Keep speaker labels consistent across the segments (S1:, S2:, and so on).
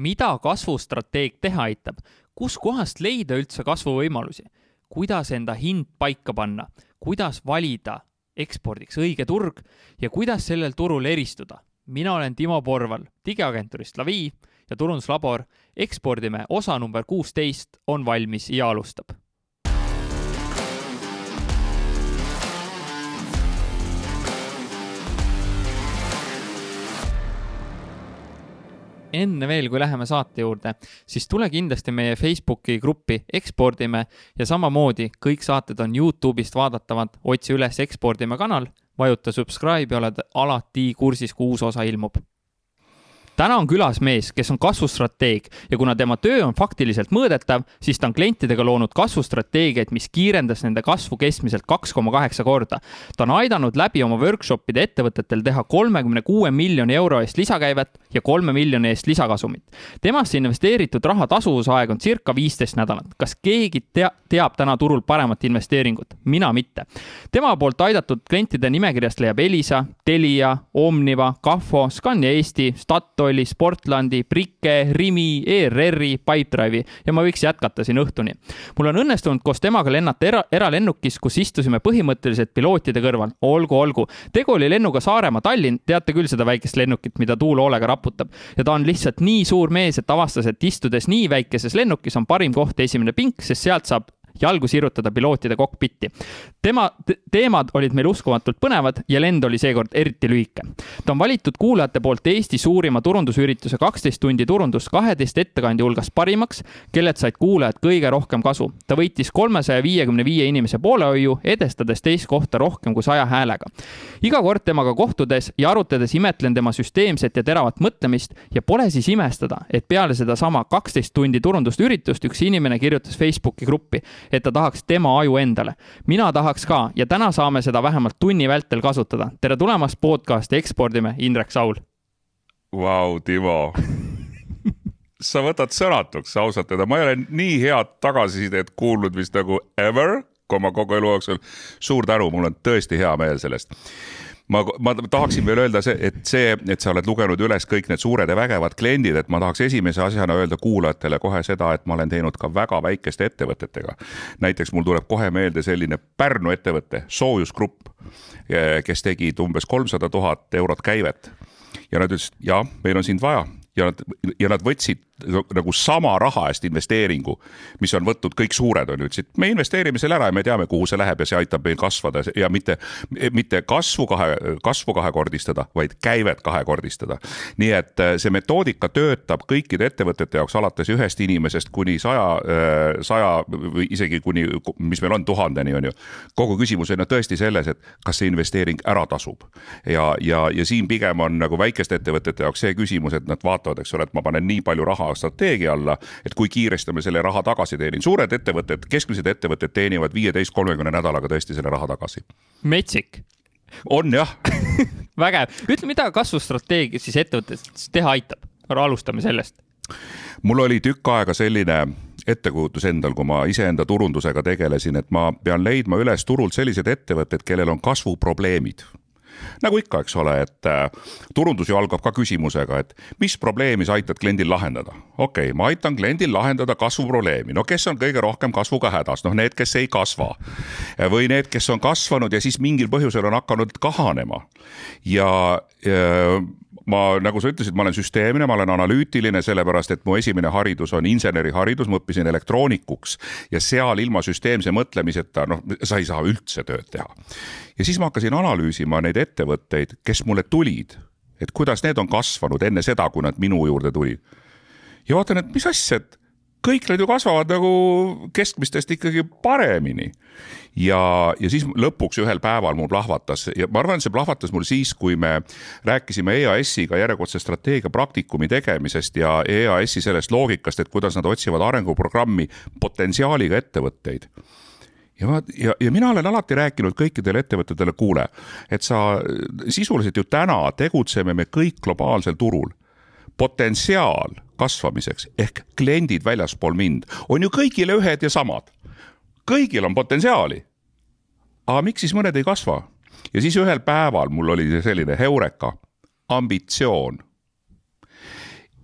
S1: mida kasvustrateeg teha aitab, kuskohast leida üldse kasvuvõimalusi, kuidas enda hind paika panna, kuidas valida ekspordiks õige turg ja kuidas sellel turul eristuda. mina olen Timo Porval digiagentuurist Lavi ja turunduslabor Ekspordime osa number kuusteist on valmis ja alustab enne veel, kui läheme saate juurde, siis tule kindlasti meie Facebooki gruppi Ekspordime ja samamoodi kõik saated on Youtube'ist vaadatavad, otsi üles Ekspordime kanal, vajuta subscribe ja oled alati kursis, kui uus osa ilmub täna on külas mees, kes on kasvustrateeg ja kuna tema töö on faktiliselt mõõdetav, siis ta on klientidega loonud kasvustrateegiaid, mis kiirendas nende kasvu keskmiselt kaks koma kaheksa korda. ta on aidanud läbi oma workshop'ide ettevõtetel teha kolmekümne kuue miljoni euro eest lisakäivet ja kolme miljoni eest lisakasumit. temasse investeeritud raha tasuvusaeg on circa viisteist nädalat. kas keegi tea, teab täna turul paremat investeeringut? mina mitte. tema poolt aidatud klientide nimekirjast leiab Elisa, Telia, Omniva, Kahvo, Scania Eesti, Statoil, Statoili, Sportlandi, Bricke, Rimi, ERR-i, Pipedrive'i ja ma võiks jätkata siin õhtuni. mul on õnnestunud koos temaga lennata era, eralennukis, kus istusime põhimõtteliselt pilootide kõrval. olgu, olgu. tegu oli lennuga Saaremaa-Tallinn, teate küll seda väikest lennukit, mida tuul hoolega raputab. ja ta on lihtsalt nii suur mees, et avastas, et istudes nii väikeses lennukis on parim koht esimene pink, sest sealt saab jalgu sirutada pilootide kokpitti. tema te teemad olid meil uskumatult põnevad ja lend oli seekord eriti lühike. ta on valitud kuulajate poolt Eesti suurima turundusürituse kaksteist tundi turundust kaheteist ettekandja hulgas parimaks, kellelt said kuulajad kõige rohkem kasu. ta võitis kolmesaja viiekümne viie inimese poolehoiu, edestades teist kohta rohkem kui saja häälega. iga kord temaga kohtudes ja arutades imetlen tema süsteemset ja teravat mõtlemist ja pole siis imestada, et peale sedasama kaksteist tundi turundust üritust üks inimene kirjutas Facebooki gruppi, et ta tahaks tema aju endale. mina tahaks ka ja täna saame seda vähemalt tunni vältel kasutada. tere tulemast podcasti Ekspordime, Indrek Saul.
S2: Vau, Timo sa võtad sõnatuks ausalt öelda, ma ei ole nii head tagasisidet kuulnud vist nagu ever, oma kogu elu jooksul. suur tänu, mul on tõesti hea meel sellest ma, ma tahaksin veel öelda see, et see, et sa oled lugenud üles kõik need suured ja vägevad kliendid, et ma tahaks esimese asjana öelda kuulajatele kohe seda, et ma olen teinud ka väga väikeste ettevõtetega. näiteks mul tuleb kohe meelde selline Pärnu ettevõte, Soojusgrupp, kes tegid umbes kolmsada tuhat eurot käivet ja nad ütlesid, ja meil on sind vaja ja nad, ja nad võtsid nagu sama raha eest investeeringu, mis on võtnud kõik suured on ju, ütlesid, me investeerime selle ära ja me teame, kuhu see läheb ja see aitab meil kasvada ja mitte, mitte kasvu kahe, kasvu kahekordistada, vaid käivet kahekordistada. nii et äh, see metoodika töötab kõikide ettevõtete jaoks alates ühest inimesest kuni saja, äh, saja või isegi kuni, mis meil on, tuhandeni on ju. kogu küsimus on ju tõesti selles, et kas see investeering ära tasub ja, ja, ja siin pigem on nagu väikeste ettevõtete jaoks see küsimus, et nad vaatavad, eks ole, et ma panen nii palju raha strateegia alla, et kui kiiresti ma selle raha tagasi teenin. suured ettevõtted, keskmised ettevõtted teenivad viieteist, kolmekümne nädalaga tõesti selle raha tagasi.
S1: metsik.
S2: on jah
S1: vägev, ütle, mida kasvustrateegia siis ettevõttes teha aitab? alustame sellest.
S2: mul oli tükk aega selline ettekujutus endal, kui ma iseenda turundusega tegelesin, et ma pean leidma üles turult sellised ettevõtted, kellel on kasvuprobleemid nagu ikka, eks ole, et äh, turundus ju algab ka küsimusega, et mis probleemi sa aitad kliendil lahendada. okei okay,, ma aitan kliendil lahendada kasvuprobleemi, no kes on kõige rohkem kasvuga hädas, noh, need, kes ei kasva. või need, kes on kasvanud ja siis mingil põhjusel on hakanud kahanema. ja, ja ma, nagu sa ütlesid, ma olen süsteemne, ma olen analüütiline, sellepärast et mu esimene haridus on inseneriharidus, ma õppisin elektroonikuks ja seal ilma süsteemse mõtlemiseta, noh, sa ei saa üldse tööd teha. ja siis ma hakkasin analüüsima neid ettevõtteid, kes mulle tulid, et kuidas need on kasvanud enne seda, kui nad minu juurde tulid. ja vaatan, et mis asja, et kõik need ju kasvavad nagu keskmistest ikkagi paremini. ja, ja siis lõpuks ühel päeval mul plahvatas ja ma arvan, et see plahvatas mul siis, kui me rääkisime EAS-iga järjekordse strateegia praktikumi tegemisest ja EAS-i sellest loogikast, et kuidas nad otsivad arenguprogrammi potentsiaaliga ettevõtteid ja ma ja, ja mina olen alati rääkinud kõikidele ettevõtetele, kuule, et sa sisuliselt ju täna tegutseme me kõik globaalsel turul potentsiaal kasvamiseks ehk kliendid väljaspool mind on ju kõigile ühed ja samad. kõigil on potentsiaali. aga miks siis mõned ei kasva? ja siis ühel päeval mul oli selline heureka, ambitsioon.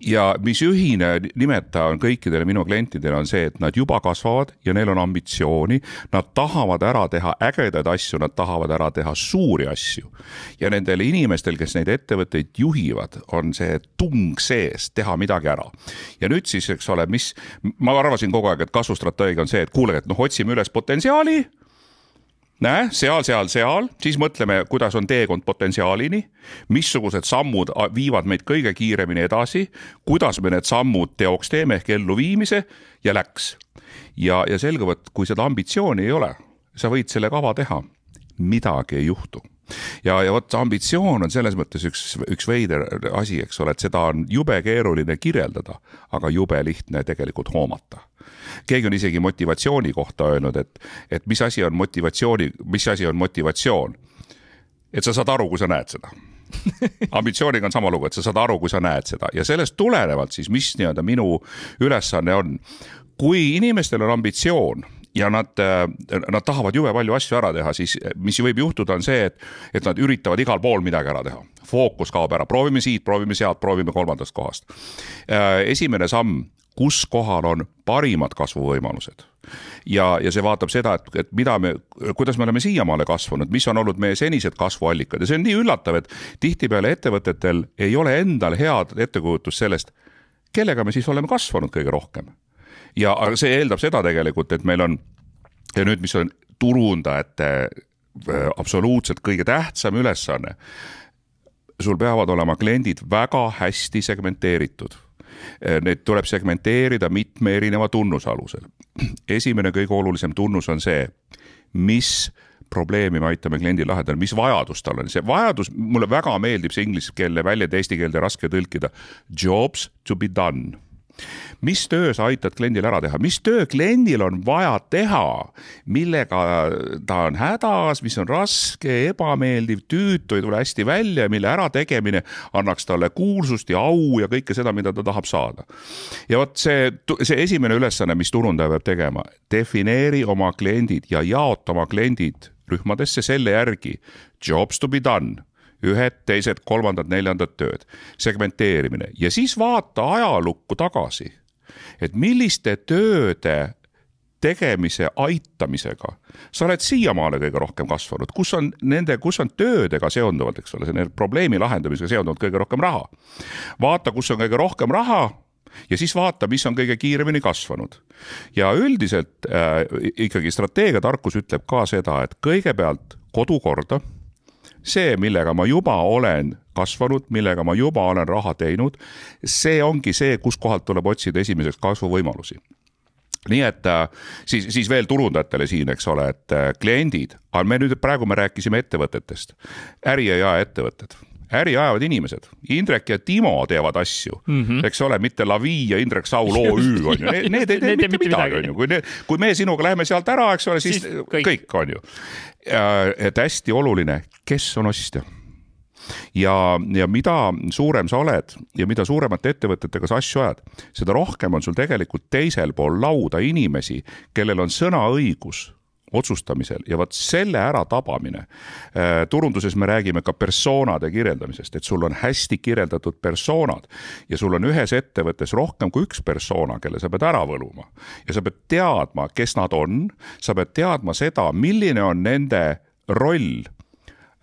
S2: Ja mis ühine nimetaja on kõikidele minu klientidele, on see, et nad juba kasvavad ja neil on ambitsiooni. Nad tahavad ära teha ägedaid asju, nad tahavad ära teha suuri asju. ja nendel inimestel, kes neid ettevõtteid juhivad, on see tung sees teha midagi ära. ja nüüd siis, eks ole, mis, ma arvasin kogu aeg, et kasvustrateegia on see, et kuulge, et noh, otsime üles potentsiaali näe, seal, seal, seal, siis mõtleme, kuidas on teekond potentsiaalini, missugused sammud viivad meid kõige kiiremini edasi, kuidas me need sammud teoks teeme ehk elluviimise ja läks. ja, ja selgub, et kui seda ambitsiooni ei ole, sa võid selle kava teha, midagi ei juhtu. Ja, ja vot ambitsioon on selles mõttes üks, üks veider asi, eks ole, et seda on jube keeruline kirjeldada, aga jube lihtne tegelikult hoomata keegi on isegi motivatsiooni kohta öelnud, et, et mis asi on motivatsiooni, mis asi on motivatsioon. et sa saad aru, kui sa näed seda ambitsiooniga on sama lugu, et sa saad aru, kui sa näed seda ja sellest tulenevalt siis, mis nii-öelda minu ülesanne on. kui inimestel on ambitsioon ja nad, nad tahavad jube palju asju ära teha, siis mis võib juhtuda, on see, et, et nad üritavad igal pool midagi ära teha. fookus kaob ära, proovime siit, proovime sealt, proovime kolmandast kohast. esimene samm kus kohal on parimad kasvuvõimalused. ja, ja see vaatab seda, et, et mida me, kuidas me oleme siiamaale kasvanud, mis on olnud meie senised kasvuallikad ja see on nii üllatav, et tihtipeale ettevõtetel ei ole endal head ettekujutust sellest, kellega me siis oleme kasvanud kõige rohkem. ja see eeldab seda tegelikult, et meil on ja nüüd, mis on turundajate äh, absoluutselt kõige tähtsam ülesanne. sul peavad olema kliendid väga hästi segmenteeritud neid tuleb segmenteerida mitme erineva tunnuse alusel. esimene kõige olulisem tunnus on see, mis probleemi me aitame kliendil lahendada, mis vajadus tal on, see vajadus, mulle väga meeldib see ingliskeelne väljend, eesti keelde raske tõlkida. Jobs to be done mis töö sa aitad kliendil ära teha, mis töö kliendil on vaja teha, millega ta on hädas, mis on raske, ebameeldiv, tüütu, ei tule hästi välja, mille ärategemine annaks talle kuulsust ja au ja kõike seda, mida ta tahab saada. ja vot see, see esimene ülesanne, mis turundaja peab tegema, defineeri oma kliendid ja jaota oma kliendid rühmadesse selle järgi. Jobs to be done. Ühed, teised, kolmandad, neljandad tööd, segmenteerimine. Ja siis vaata ajalukku tagasi, et milliste tööde tegemise aitamisega sa oled siiamaale kõige rohkem kasvanud, kus on nende, kus on töödega seonduvalt, eks ole, selle probleemi lahendamisega seonduvalt kõige rohkem raha. vaata, kus on kõige rohkem raha ja siis vaata, mis on kõige kiiremini kasvanud. ja üldiselt äh, ikkagi strateegiatarkus ütleb ka seda, et kõigepealt kodukorda see, millega ma juba olen kasvanud, millega ma juba olen raha teinud, see ongi see, kuskohalt tuleb otsida esimeseks kasvuvõimalusi. Nii et äh, siis, siis veel turundajatele siin, eks ole, et äh, kliendid, aga me nüüd praegu me rääkisime ettevõtetest, äri ja jaeettevõtted äri ajavad inimesed, Indrek ja Timo teevad asju mm, -hmm. eks ole, mitte Lavi ja Indrek Saul OÜ on ju, need ei tee mitte midagi, on ju, kui need, kui me sinuga läheme sealt ära, eks ole, siis kõik. kõik on ju. et hästi oluline, kes on ostja ja, ja mida suurem sa oled ja mida suuremate ettevõtetega sa asju ajad, seda rohkem on sul tegelikult teisel pool lauda inimesi, kellel on sõnaõigus otsustamisel ja vot selle äratabamine. Äh, turunduses me räägime ka persoonade kirjeldamisest, et sul on hästi kirjeldatud persoonad ja sul on ühes ettevõttes rohkem kui üks persona, kelle sa pead ära võluma. ja sa pead teadma, kes nad on, sa pead teadma seda, milline on nende roll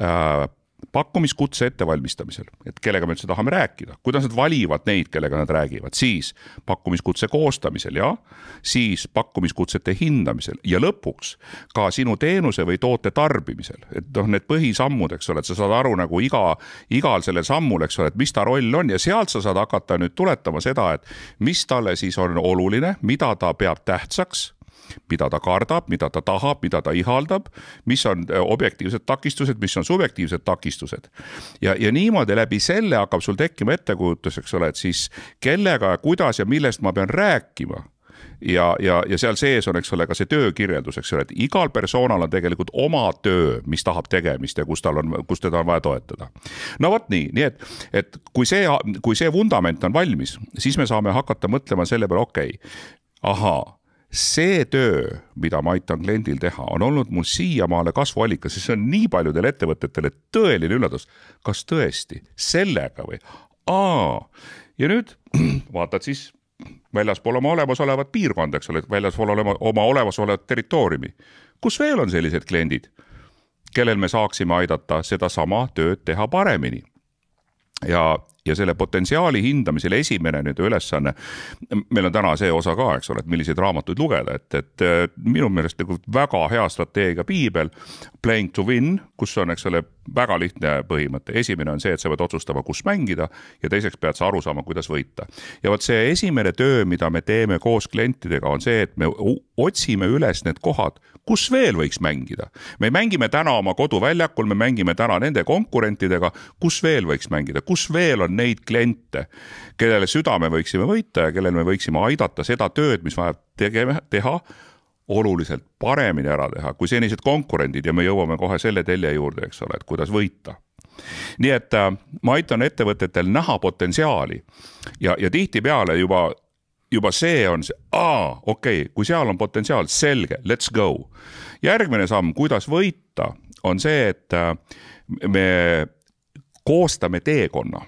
S2: äh, pakkumiskutse ettevalmistamisel, et kellega me üldse tahame rääkida, kuidas nad valivad neid, kellega nad räägivad, siis pakkumiskutse koostamisel ja siis pakkumiskutsete hindamisel ja lõpuks ka sinu teenuse või toote tarbimisel, et noh, need põhisammud, eks ole, et sa saad aru nagu iga, igal sellel sammul, eks ole, et mis ta roll on ja sealt sa saad hakata nüüd tuletama seda, et mis talle siis on oluline, mida ta peab tähtsaks mida ta kardab, mida ta tahab, mida ta ihaldab, mis on äh, objektiivsed takistused, mis on subjektiivsed takistused. ja, ja niimoodi läbi selle hakkab sul tekkima ettekujutus, eks ole, et siis kellega ja kuidas ja millest ma pean rääkima ja, ja, ja seal sees on, eks ole, ka see töökirjeldus, eks ole, et igal persoonal on tegelikult oma töö, mis tahab tegemist ja kus tal on, kus teda on vaja toetada. no vot nii, nii et, et kui see, kui see vundament on valmis, siis me saame hakata mõtlema selle peale, okei okay,, ahaa see töö, mida ma aitan kliendil teha, on olnud mul siiamaale kasvuallikas ja see on nii paljudele ettevõtetele tõeline üllatus. kas tõesti sellega või? aa, ja nüüd vaatad siis väljaspool oma olemasolevat piirkonda, eks ole, väljaspool olema oma olemasolevat territooriumi. kus veel on sellised kliendid, kellel me saaksime aidata sedasama tööd teha paremini? Ja ja selle potentsiaali hindamisel esimene nüüd ülesanne, meil on täna see osa ka, eks ole, et milliseid raamatuid lugeda, et, et minu meelest nagu väga hea strateegia piibel, playing to win, kus on, eks ole, väga lihtne põhimõte, esimene on see, et sa pead otsustama, kus mängida ja teiseks pead sa aru saama, kuidas võita. ja vot see esimene töö, mida me teeme koos klientidega, on see, et me otsime üles need kohad, kus veel võiks mängida. me mängime täna oma koduväljakul, me mängime täna nende konkurentidega, kus veel võiks mängida, kus veel on neid kliente, kellele süda me võiksime võita ja kellel me võiksime aidata seda tööd, mis vajab tegema, teha oluliselt paremini ära teha kui senised konkurendid? Ja me jõuame kohe selle telje juurde, eks ole, et kuidas võita. Nii et äh, ma aitan ettevõtetel näha potentsiaali. Ja, ja tihtipeale juba, juba see on see, aa, okei okay,, kui seal on potentsiaal, selge, let's go. järgmine samm, kuidas võita, on see, et äh, me koostame teekonna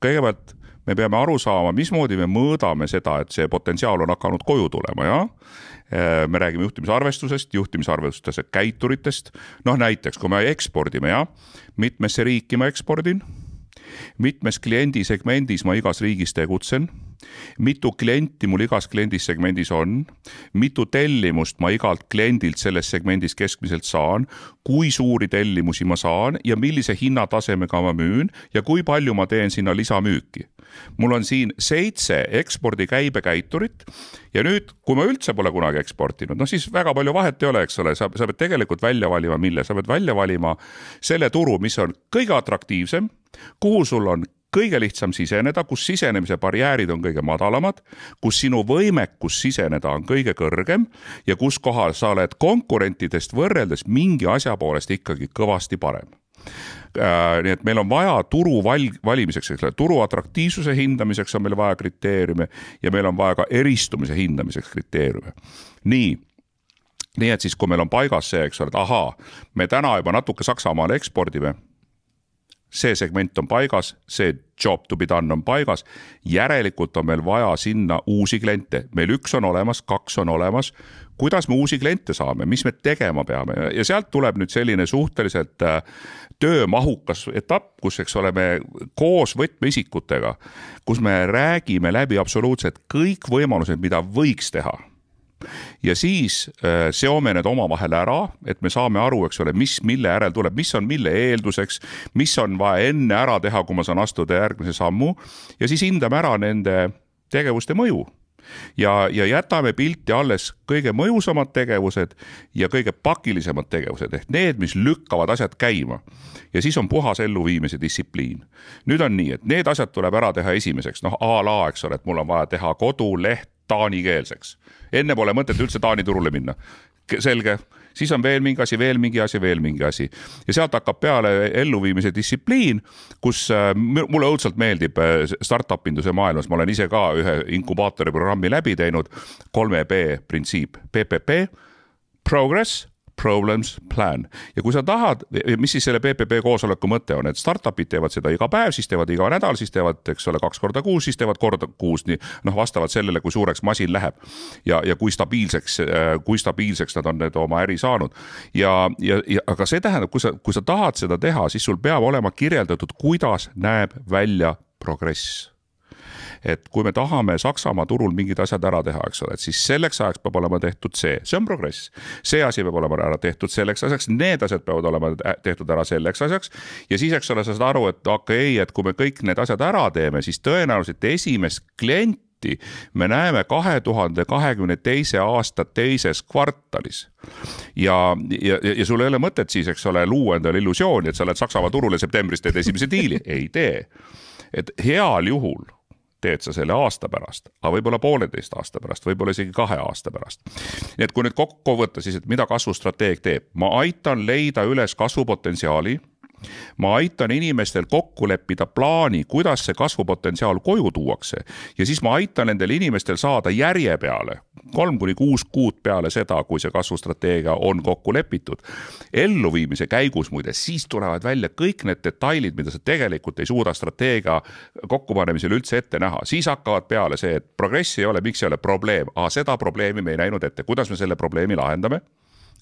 S2: kõigepealt me peame aru saama, mismoodi me mõõdame seda, et see potentsiaal on hakanud koju tulema, jah. Äh, me räägime juhtimisarvestusest, juhtimisarvestuse käituritest. noh, näiteks kui me ekspordime, jah, mitmesse riiki ma ekspordin mitmes kliendisegmendis ma igas riigis tegutsen, mitu klienti mul igas kliendisegmendis on, mitu tellimust ma igalt kliendilt selles segmendis keskmiselt saan, kui suuri tellimusi ma saan ja millise hinnatasemega ma müün ja kui palju ma teen sinna lisamüüki. mul on siin seitse ekspordi käibekäiturit ja nüüd, kui ma üldse pole kunagi eksportinud, noh siis väga palju vahet ei ole, eks ole, sa, sa pead tegelikult välja valima, mille, sa pead välja valima selle turu, mis on kõige atraktiivsem kuhu sul on kõige lihtsam siseneda, kus sisenemise barjäärid on kõige madalamad, kus sinu võimekus siseneda on kõige kõrgem ja kus kohal sa oled konkurentidest võrreldes mingi asja poolest ikkagi kõvasti parem äh, nii et meil on vaja turu val-, valimiseks, eks ole, turu atraktiivsuse hindamiseks on meil vaja kriteeriume ja meil on vaja ka eristumise hindamiseks kriteeriume. nii, nii et siis, kui meil on paigas see, eks ole, et ahaa, me täna juba natuke Saksamaale ekspordime see segment on paigas, see job to be done on paigas. järelikult on meil vaja sinna uusi kliente, meil üks on olemas, kaks on olemas. kuidas me uusi kliente saame, mis me tegema peame ja sealt tuleb nüüd selline suhteliselt äh, töömahukas etapp, kus, eks ole, me koos võtmeisikutega, kus me räägime läbi absoluutselt kõik võimalused, mida võiks teha ja siis äh, seome need omavahel ära, et me saame aru, eks ole, mis mille järel tuleb, mis on mille eelduseks, mis on vaja enne ära teha, kui ma saan astuda järgmise sammu ja siis hindame ära nende tegevuste mõju ja, ja jätame pilti alles kõige mõjusamad tegevused ja kõige pakilisemad tegevused ehk need, mis lükkavad asjad käima. ja siis on puhas elluviimise distsipliin. nüüd on nii, et need asjad tuleb ära teha esimeseks, noh a la, eks ole, et mul on vaja teha koduleht taanikeelseks. enne pole mõtet üldse Taani turule minna. selge, siis on veel mingi asi, veel mingi asi, veel mingi asi. Ja sealt hakkab peale elluviimise distsipliin, kus äh, mulle õudselt meeldib äh, startup induse maailmas, ma olen ise ka ühe inkubaatori programmi läbi teinud, kolme B printsiip, PPP, progress problems plan. ja kui sa tahad, mis siis selle PPP koosoleku mõte on, et startup'id teevad seda iga päev, siis teevad iga nädal, siis teevad, eks ole, kaks korda kuus, siis teevad korda kuus, nii noh, vastavalt sellele, kui suureks masin läheb. ja, ja kui stabiilseks, kui stabiilseks nad on need oma äri saanud. ja, ja, ja aga see tähendab, kui sa, kui sa tahad seda teha, siis sul peab olema kirjeldatud, kuidas näeb välja progress et kui me tahame Saksamaa turul mingid asjad ära teha, eks ole, et siis selleks ajaks peab olema tehtud see, see on progress. see asi peab olema ära tehtud selleks asjaks, need asjad peavad olema tehtud ära selleks asjaks ja siis, eks ole, sa saad aru, et okei okay,, et kui me kõik need asjad ära teeme, siis tõenäoliselt esimest klienti me näeme kahe tuhande kahekümne teise aasta teises kvartalis. ja, ja, ja sul ei ole mõtet siis, eks ole, luua endale illusiooni, et sa lähed Saksamaa turule septembris, teed esimese diili, ei tee. et heal juhul teed sa selle aasta pärast, aga võib-olla pooleteist aasta pärast, võib-olla isegi kahe aasta pärast. nii et kui nüüd kokku võtta siis, et mida kasvustrateeg teeb, ma aitan leida üles kasvupotentsiaali ma aitan inimestel kokku leppida plaani, kuidas see kasvupotentsiaal koju tuuakse. Ja siis ma aitan nendel inimestel saada järje peale, kolm kuni kuus kuud peale seda, kui see kasvustrateegia on kokku lepitud. elluviimise käigus muide, siis tulevad välja kõik need detailid, mida sa tegelikult ei suuda strateegia kokkupanemisel üldse ette näha, siis hakkavad peale see, et progressi ei ole, miks ei ole probleem, seda probleemi me ei näinud ette, kuidas me selle probleemi lahendame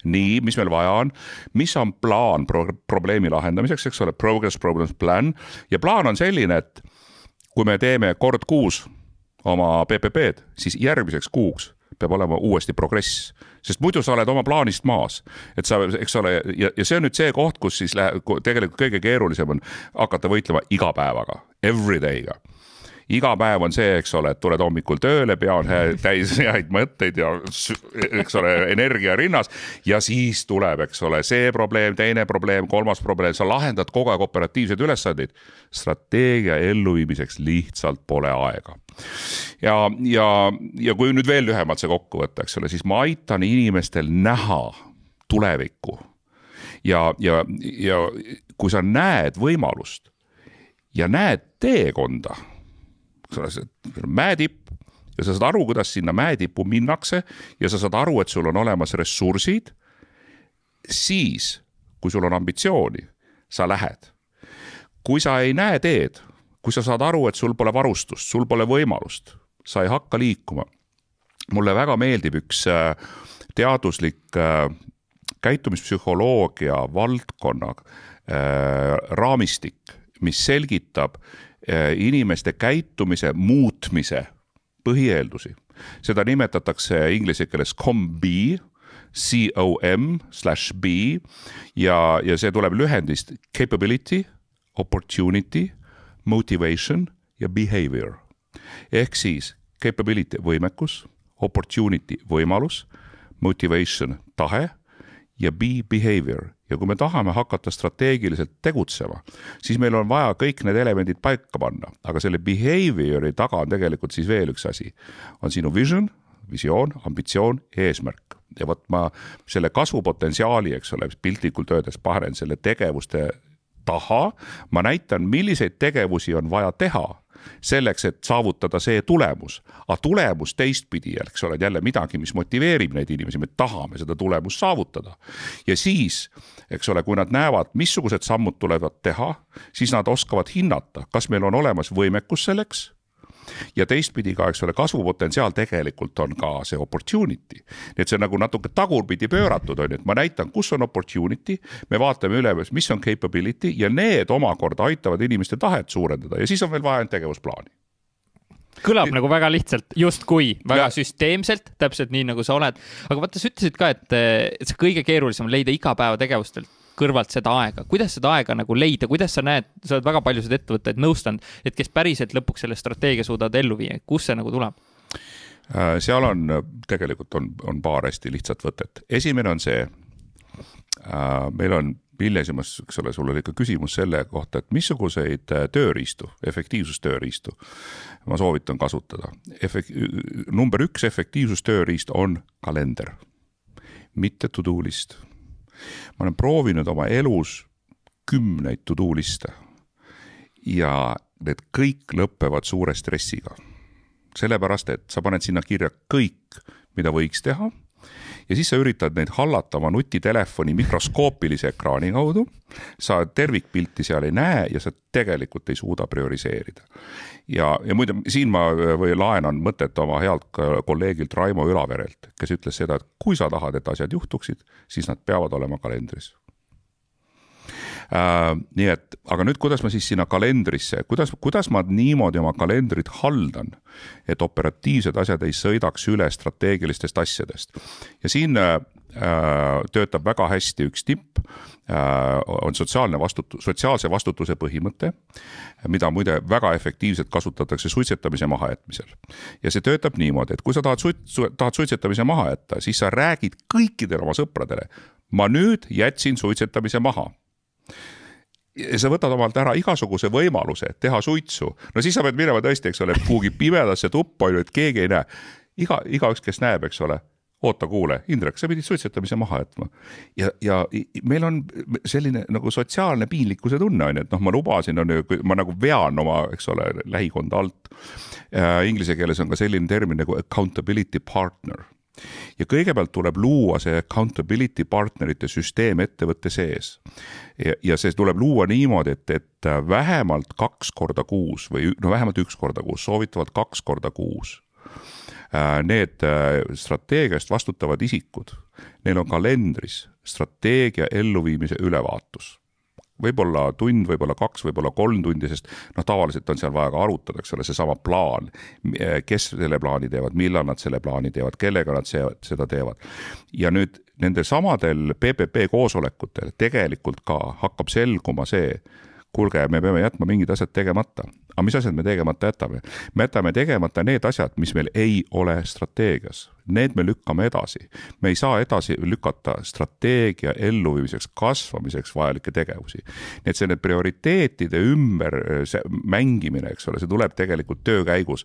S2: nii, mis meil vaja on, mis on plaan pro probleemi lahendamiseks, eks ole, progress problems plan? Ja plaan on selline, et kui me teeme kord kuus oma PPP-d, siis järgmiseks kuuks peab olema uuesti progress, sest muidu sa oled oma plaanist maas. et sa, eks ole, ja, ja see on nüüd see koht, kus siis läheb, tegelikult kõige keerulisem on hakata võitlema iga päevaga, every day'ga iga päev on see, eks ole, et tuled hommikul tööle, pea on täis häid mõtteid ja eks ole, energia rinnas. ja siis tuleb, eks ole, see probleem, teine probleem, kolmas probleem, sa lahendad kogu aeg operatiivseid ülesandeid. strateegia elluviimiseks lihtsalt pole aega ja, ja, ja kui nüüd veel lühemalt see kokku võtta, eks ole, siis ma aitan inimestel näha tulevikku. ja, ja, ja kui sa näed võimalust ja näed teekonda mäetipp ja sa saad aru, kuidas sinna mäetippu minnakse ja sa saad aru, et sul on olemas ressursid. siis, kui sul on ambitsiooni, sa lähed. kui sa ei näe teed, kui sa saad aru, et sul pole varustust, sul pole võimalust, sa ei hakka liikuma. mulle väga meeldib üks äh, teaduslik äh, käitumispsühholoogia valdkonna äh, raamistik, mis selgitab inimeste käitumise muutmise põhieeldusi. seda nimetatakse inglise keeles COM-B, C-O-M slash B ja, ja see tuleb lühendist capability, opportunity, motivation ja behavior. ehk siis capability võimekus, opportunity võimalus, motivation tahe ja be behavior. Ja kui me tahame hakata strateegiliselt tegutsema, siis meil on vaja kõik need elemendid paika panna, aga selle behavior'i taga on tegelikult siis veel üks asi. on sinu vision, visioon, ambitsioon, eesmärk. Ja vot ma selle kasvupotentsiaali, eks ole, piltlikult öeldes panen selle tegevuste taha, ma näitan, milliseid tegevusi on vaja teha selleks, et saavutada see tulemus. aga tulemus teistpidi, eks ole, jälle midagi, mis motiveerib neid inimesi, me tahame seda tulemust saavutada. ja siis, eks ole, kui nad näevad, missugused sammud tulevad teha, siis nad oskavad hinnata, kas meil on olemas võimekus selleks ja teistpidi ka, eks ole, kasvupotentsiaal tegelikult on ka see opportunity. nii et see on nagu natuke tagurpidi pööratud, on ju, et ma näitan, kus on opportunity, me vaatame üle, mis on capability ja need omakorda aitavad inimeste tahet suurendada ja siis on veel vaja ainult tegevusplaani
S1: kõlab nagu väga lihtsalt, justkui väga ja. süsteemselt, täpselt nii, nagu sa oled. aga vaata, sa ütlesid ka, et see kõige keerulisem on leida igapäevategevustelt kõrvalt seda aega, kuidas seda aega nagu leida, kuidas sa näed, sa oled väga paljusid ettevõtteid nõustanud, et kes päriselt lõpuks selle strateegia suudavad ellu viia, kust see nagu tuleb?
S2: Äh, seal on, tegelikult on, on paar hästi lihtsat võtet. esimene on see, äh, meil on hilisemas, eks ole, sul oli ka küsimus selle kohta, et missuguseid äh, tööriistu, efektiivsustööriistu ma soovitan kasutada. Efek-, number üks efektiivsustööriist on kalender, mitte to do list ma olen proovinud oma elus kümneid to-do liste ja need kõik lõpevad suure stressiga. sellepärast, et sa paned sinna kirja kõik, mida võiks teha ja siis sa üritad neid hallata oma nutitelefoni mikroskoopilise ekraani kaudu. sa tervikpilti seal ei näe ja sa tegelikult ei suuda prioriseerida. ja, ja muide, siin ma või laenan mõtet oma healt kolleegilt Raimo Ülaverelt, kes ütles seda, et kui sa tahad, et asjad juhtuksid, siis nad peavad olema kalendris nii et, aga nüüd, kuidas ma siis sinna kalendrisse, kuidas, kuidas ma niimoodi oma kalendrit haldan, et operatiivsed asjad ei sõidaks üle strateegilistest asjadest. ja siin äh, töötab väga hästi üks tipp äh,, on sotsiaalne vastutus, sotsiaalse vastutuse põhimõte, mida muide väga efektiivselt kasutatakse suitsetamise mahajätmisel. ja see töötab niimoodi, et kui sa tahad suit-, tahad suitsetamise maha jätta, siis sa räägid kõikidele oma sõpradele, ma nüüd jätsin suitsetamise maha ja sa võtad omalt ära igasuguse võimaluse teha suitsu, no siis sa pead minema tõesti, eks ole, kuhugi pimedasse tuppa, on ju, et keegi ei näe. iga, igaüks, kes näeb, eks ole, oota, kuule, Indrek, sa pidid suitsetamise maha jätma. ja, ja meil on selline nagu sotsiaalne piinlikkuse tunne on ju, et noh, ma lubasin, on ju, ma nagu vean oma, eks ole, lähikonda alt. Inglise keeles on ka selline termin nagu accountability partner ja kõigepealt tuleb luua see accountability partnerite süsteem ettevõtte sees. ja, ja see tuleb luua niimoodi, et, et vähemalt kaks korda kuus või no vähemalt üks korda kuus, soovitavalt kaks korda kuus Äh, need äh, strateegiast vastutavad isikud, neil on kalendris strateegia elluviimise ülevaatus võib-olla tund, võib-olla kaks, võib-olla kolm tundi, sest noh, tavaliselt on seal vaja ka arutada, eks ole, seesama plaan. kes selle plaani teevad, millal nad selle plaani teevad, kellega nad seda teevad. ja nüüd nendel samadel PPP koosolekutel tegelikult ka hakkab selguma see, kuulge, me peame jätma mingid asjad tegemata. aga mis asjad me tegemata jätame? me jätame tegemata need asjad, mis meil ei ole strateegias need me lükkame edasi. me ei saa edasi lükata strateegia elluviimiseks, kasvamiseks vajalikke tegevusi. nii et selline prioriteetide ümber see mängimine, eks ole, see tuleb tegelikult töö käigus.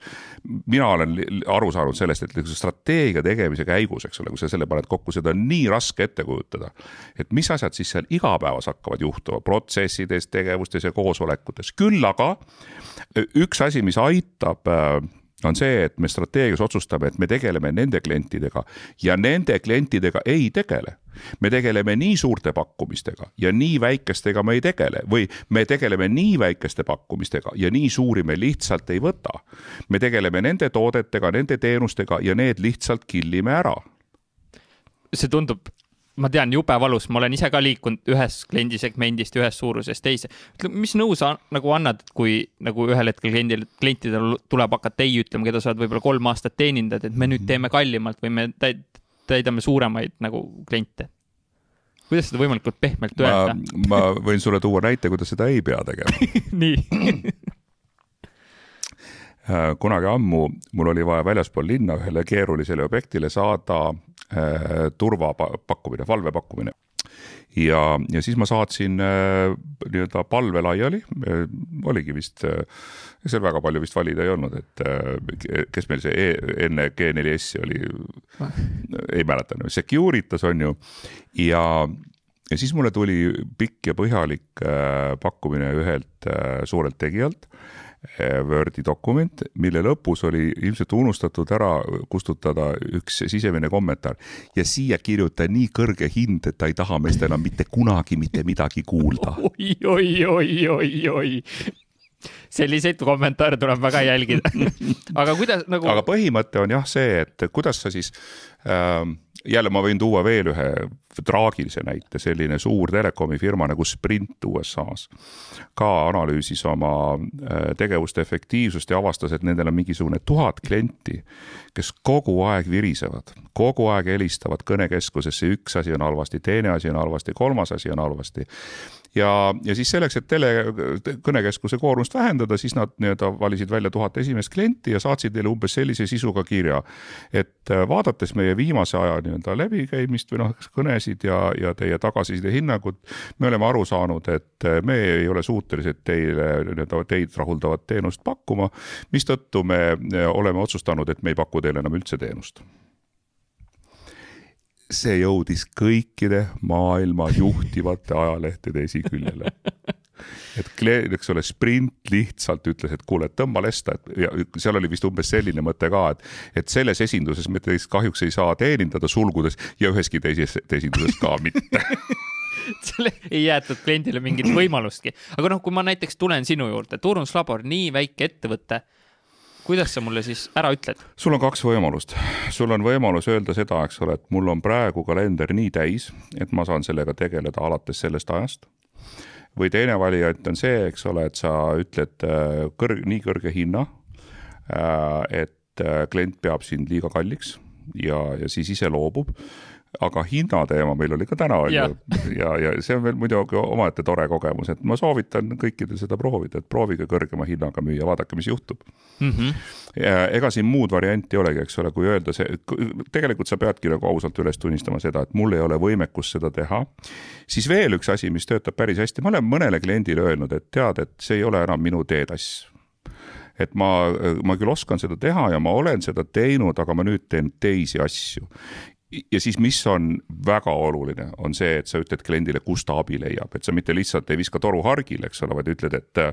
S2: mina olen aru saanud sellest, et strateegia tegemise käigus, eks ole, kui sa selle paned kokku, seda on nii raske ette kujutada. et mis asjad siis seal igapäevas hakkavad juhtuma protsessides, tegevustes ja koosolekutes, küll aga üks asi, mis aitab äh, on see, et me strateegias otsustame, et me tegeleme nende klientidega ja nende klientidega ei tegele. me tegeleme nii suurte pakkumistega ja nii väikestega me ei tegele või me tegeleme nii väikeste pakkumistega ja nii suuri me lihtsalt ei võta. me tegeleme nende toodetega, nende teenustega ja need lihtsalt killime ära
S1: see tundub ma tean, jube valus, ma olen ise ka liikunud ühest kliendisegmendist, ühest suurusest teise. ütle, mis nõu sa nagu annad, kui nagu ühel hetkel kliendil, klientidel tuleb hakata ei ütlema, keda sa oled võib-olla kolm aastat teenindanud, et me nüüd teeme kallimalt või me täidame suuremaid nagu kliente? kuidas seda võimalikult pehmelt öelda?
S2: ma võin sulle tuua näite, kuidas seda ei pea tegema
S1: nii
S2: Äh, kunagi ammu mul oli vaja väljaspool linna ühele keerulisele objektile saada turvapakkumine, valvepakkumine. ja, ja siis ma saatsin äh, nii-öelda palve laiali äh,, oligi vist äh,, seal väga palju vist valida ei olnud, et äh, kes meil see e enne G4S-i oli, ei mäleta, Securitas on ju, ja ja siis mulle tuli pikk ja põhjalik äh, pakkumine ühelt äh, suurelt tegijalt Wordi dokument, mille lõpus oli ilmselt unustatud ära kustutada üks sisemine kommentaar. Ja siia kirjuta nii kõrge hind, et ta ei taha meist enam mitte kunagi mitte midagi kuulda.
S1: Oi, oi, oi, oi, oi. Selliseid kommentaare tuleb väga jälgida. Aga kuidas nagu.
S2: aga põhimõte on jah see, et kuidas sa siis ähm, jälle ma võin tuua veel ühe traagilise näite, selline suur telekomi firma nagu Sprint USA-s. ka analüüsis oma äh, tegevuste efektiivsust ja avastas, et nendel on mingisugune tuhat klienti, kes kogu aeg virisevad, kogu aeg helistavad kõnekeskusesse, üks asi on halvasti, teine asi on halvasti, kolmas asi on halvasti ja, ja siis selleks, et tele, kõnekeskuse koormust vähendada, siis nad nii-öelda valisid välja tuhat esimest klienti ja saatsid neile umbes sellise sisuga kirja. et äh, vaadates meie viimase aja nii-öelda läbikäimist või noh, kõnesid ja, ja teie tagasiside hinnangut, me oleme aru saanud, et äh, me ei ole suutelised teile nii-öelda teid rahuldavat teenust pakkuma, mistõttu me äh, oleme otsustanud, et me ei paku teile enam üldse teenust see jõudis kõikide maailma juhtivate ajalehtede esiküljele. et eks ole, Sprint lihtsalt ütles, et kuule, tõmba lesta, et ja seal oli vist umbes selline mõte ka, et, et selles esinduses me teist kahjuks ei saa teenindada sulgudes ja üheski teises esinduses ka mitte
S1: selle ei jäetud kliendile mingit võimalustki, aga noh, kui ma näiteks tulen sinu juurde, turunduslabor, nii väike ettevõte kuidas sa mulle siis ära ütled?
S2: sul on kaks võimalust, sul on võimalus öelda seda, eks ole, et mul on praegu kalender nii täis, et ma saan sellega tegeleda alates sellest ajast. või teine variant on see, eks ole, et sa ütled äh, kõrg, nii kõrge hinna, äh, et äh, klient peab sind liiga kalliks ja, ja siis ise loobub aga hinnateema meil oli ka täna on ju ja, ja, see on veel muidugi omaette tore kogemus, et ma soovitan kõikidel seda proovida, et proovige kõrgema hinnaga müüa, vaadake, mis juhtub mm. -hmm. Ja ega siin muud varianti ei olegi, eks ole, kui öelda see, tegelikult sa peadki nagu ausalt üles tunnistama seda, et mul ei ole võimekust seda teha. siis veel üks asi, mis töötab päris hästi, ma olen mõnele kliendile öelnud, et tead, et see ei ole enam minu teetass et ma, ma küll oskan seda teha ja ma olen seda teinud, aga ma nüüd teen teisi asju ja siis, mis on väga oluline, on see, et sa ütled kliendile, kus ta abi leiab, et sa mitte lihtsalt ei viska toru hargile, eks ole, vaid ütled, et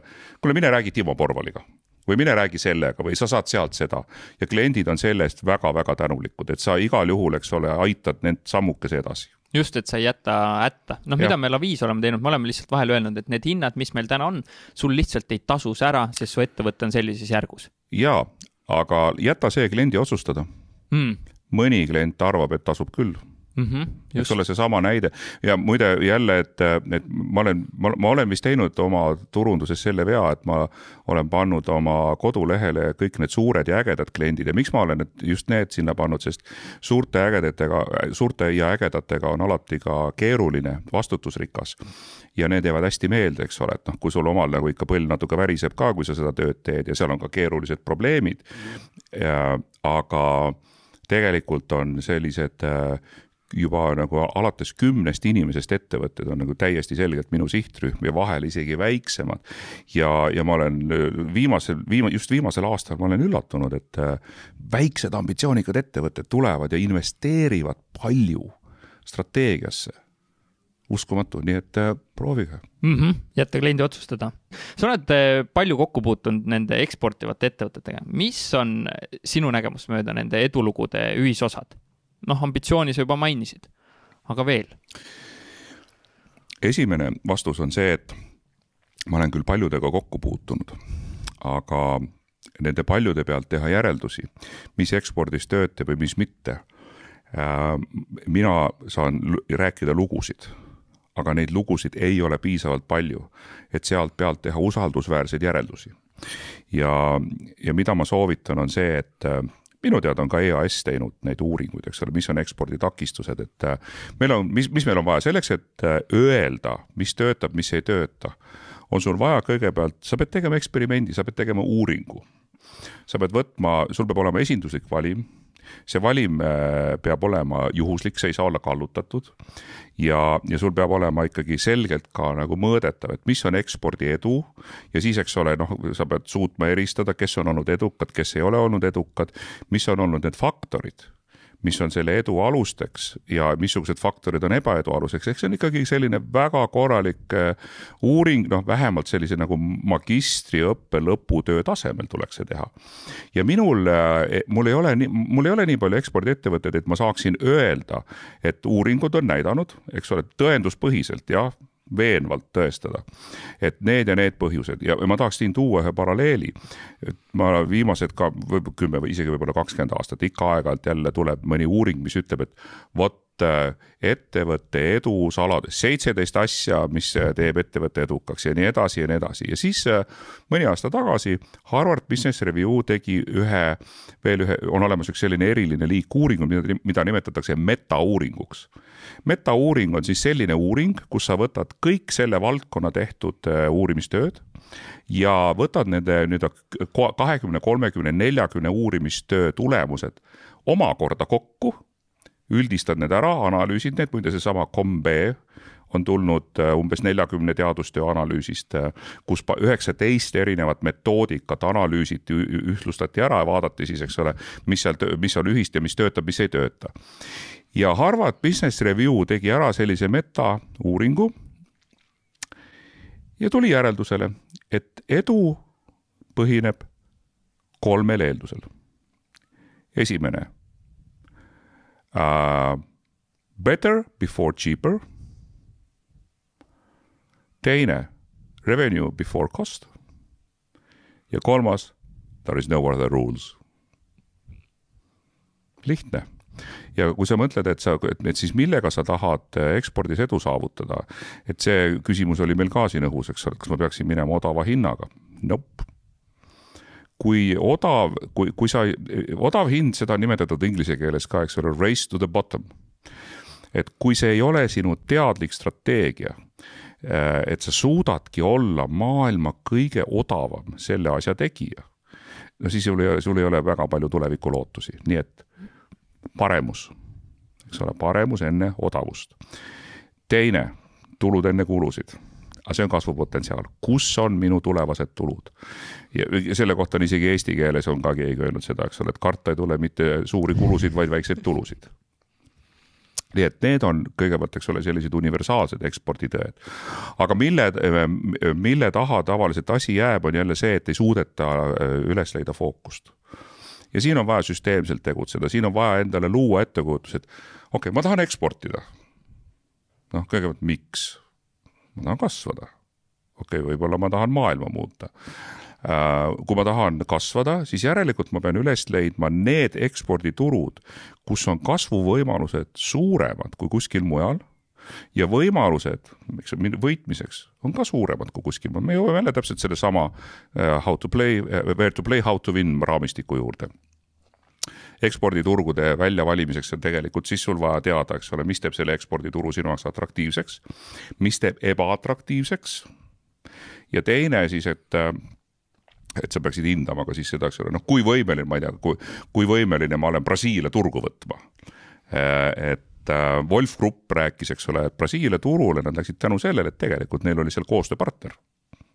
S2: kuule, mine räägi Timo Porvaliga või mine räägi sellega või sa saad sealt seda. ja kliendid on selle eest väga-väga tänulikud, et sa igal juhul, eks ole, aitad need sammukese edasi
S1: just, et sa ei jäta hätta. noh, mida me Laviis oleme teinud, me oleme lihtsalt vahel öelnud, et need hinnad, mis meil täna on, sul lihtsalt ei tasu see ära, sest su ettevõte on sellises järgus.
S2: jaa, aga jäta see kliendi otsustada mm.. Mõni klient arvab, et tasub küll. Mm. -hmm, eks ole, seesama näide. Ja muide jälle, et, et ma olen, ma olen vist teinud oma turunduses selle vea, et ma olen pannud oma kodulehele kõik need suured ja ägedad kliendid. Ja miks ma olen just need sinna pannud, sest suurte ägedatega, suurte ja ägedatega on alati ka keeruline, vastutusrikas. Ja need jäävad hästi meelde, eks ole, et noh, kui sul omal nagu ikka põll natuke väriseb ka, kui sa seda tööd teed ja seal on ka keerulised probleemid. aga tegelikult on sellised äh, juba nagu alates kümnest inimesest ettevõtted on nagu täiesti selgelt minu sihtrühm ja vahel isegi väiksemad. ja, ja ma olen viimasel, viima-, just viimasel aastal ma olen üllatunud, et äh, väiksed ambitsioonikad ettevõtted tulevad ja investeerivad palju strateegiasse uskumatu, nii et äh, proovige
S1: mm. -hmm. jätta kliendi otsustada. sa oled äh, palju kokku puutunud nende eksportivate ettevõtetega, mis on sinu nägemust mööda nende edulugude ühisosad? noh, ambitsiooni sa juba mainisid, aga veel?
S2: esimene vastus on see, et ma olen küll paljudega kokku puutunud, aga nende paljude pealt teha järeldusi, mis ekspordis töötab või mis mitte. Äh, mina saan rääkida lugusid, aga neid lugusid ei ole piisavalt palju, et sealt pealt teha usaldusväärseid järeldusi. ja, ja mida ma soovitan, on see, et äh, minu teada on ka EAS teinud neid uuringuid, eks ole, mis on eksporditakistused, et äh, meil on, mis, mis meil on vaja selleks, et äh, öelda, mis töötab, mis ei tööta, on sul vaja kõigepealt, sa pead tegema eksperimendi, sa pead tegema uuringu. Sa pead võtma, sul peab olema esinduslik valim. see valim äh, peab olema juhuslik, see ei saa olla kallutatud. ja, ja sul peab olema ikkagi selgelt ka nagu mõõdetav, et mis on ekspordi edu. ja siis, eks ole, noh, sa pead suutma eristada, kes on olnud edukad, kes ei ole olnud edukad, mis on olnud need faktorid mis on selle edu alusteks ja missugused faktorid on ebaedu aluseks, ehk see on ikkagi selline väga korralik äh, uuring, noh, vähemalt sellise nagu magistriõppe lõputöö tasemel tuleks see teha. ja minul, äh, mul ei ole nii, mul ei ole nii palju ekspordiettevõtteid, et ma saaksin öelda, et uuringud on näidanud, eks ole, tõenduspõhiselt jah veenvalt tõestada, et need ja need põhjused ja ma tahaks siin tuua ühe paralleeli. ma viimased ka võib-olla kümme või isegi võib-olla kakskümmend aastat ikka aeg-ajalt jälle tuleb mõni uuring, mis ütleb, et vot äh, ettevõtte edu salades, seitseteist asja, mis äh, teeb ettevõtte edukaks ja nii edasi ja nii edasi. Ja siis äh, mõni aasta tagasi Harvard Business Review tegi ühe, veel ühe, on olemas üks selline eriline liik uuringuid, mida, mida nimetatakse metauuringuks. Metauuring on siis selline uuring, kus sa võtad kõik selle valdkonna tehtud uurimistööd ja võtad nende nii-öelda kahekümne, kolmekümne, neljakümne uurimistöö tulemused omakorda kokku, üldistad need ära, analüüsid need, muide seesama COMB on tulnud äh, umbes neljakümne teadustöö analüüsist, äh, kus üheksateist erinevat metoodikat analüüsiti, ühtlustati ära ja vaadati siis, eks ole, mis seal, mis on ühist ja mis töötab, mis ei tööta ja Harvard Business Review tegi ära sellise metauuringu ja tuli järeldusele, et edu põhineb kolmel eeldusel. esimene uh,, better before cheaper. teine, revenue before cost. ja kolmas, there is no other rules. lihtne ja kui sa mõtled, et sa, et, siis millega sa tahad äh, ekspordis edu saavutada, et see küsimus oli meil ka siin õhus, eks ole, kas ma peaksin minema odava hinnaga? Nope kui odav, kui, kui sa, odav hind, seda on nimetatud inglise keeles ka, eks ole, race to the bottom. et kui see ei ole sinu teadlik strateegia, äh, et sa suudadki olla maailma kõige odavam selle asja tegija, no siis sul ei ole, sul ei ole väga palju tulevikulootusi, nii et paremus, eks ole, paremus enne odavust. teine, tulud enne kulusid aga see on kasvupotentsiaal, kus on minu tulevased tulud. ja selle kohta on isegi eesti keeles on ka keegi öelnud seda, eks ole, et karta ei tule mitte suuri kulusid, vaid väikseid tulusid. nii et need on kõigepealt, eks ole, sellised universaalsed eksporditõed. aga mille, mille taha tavaliselt asi jääb, on jälle see, et ei suudeta äh, üles leida fookust. ja siin on vaja süsteemselt tegutseda, siin on vaja endale luua ettekujutus, et okei okay,, ma tahan eksportida. noh, kõigepealt miks? Ma tahan kasvada. okei okay,, võib-olla ma tahan maailma muuta. Äh, kui ma tahan kasvada, siis järelikult ma pean üles leidma need eksporditurud, kus on kasvuvõimalused suuremad kui kuskil mujal ja võimalused, eks võitmiseks on ka suuremad kui kuskil me jõuame jälle täpselt sellesama äh, how to play, äh, where to play, how to win raamistiku juurde eksporditurgude väljavalimiseks on tegelikult siis sul vaja teada, eks ole, mis teeb selle ekspordituru sinu jaoks atraktiivseks, mis teeb ebaatraktiivseks. ja teine siis, et et sa peaksid hindama ka siis seda, eks ole, noh, kui võimeline, ma ei tea, kui, kui võimeline ma olen Brasiilia turgu võtma. Et äh, Wolf Grupp rääkis, eks ole, et Brasiilia turule nad läksid tänu sellele, et tegelikult neil oli seal koostööpartner.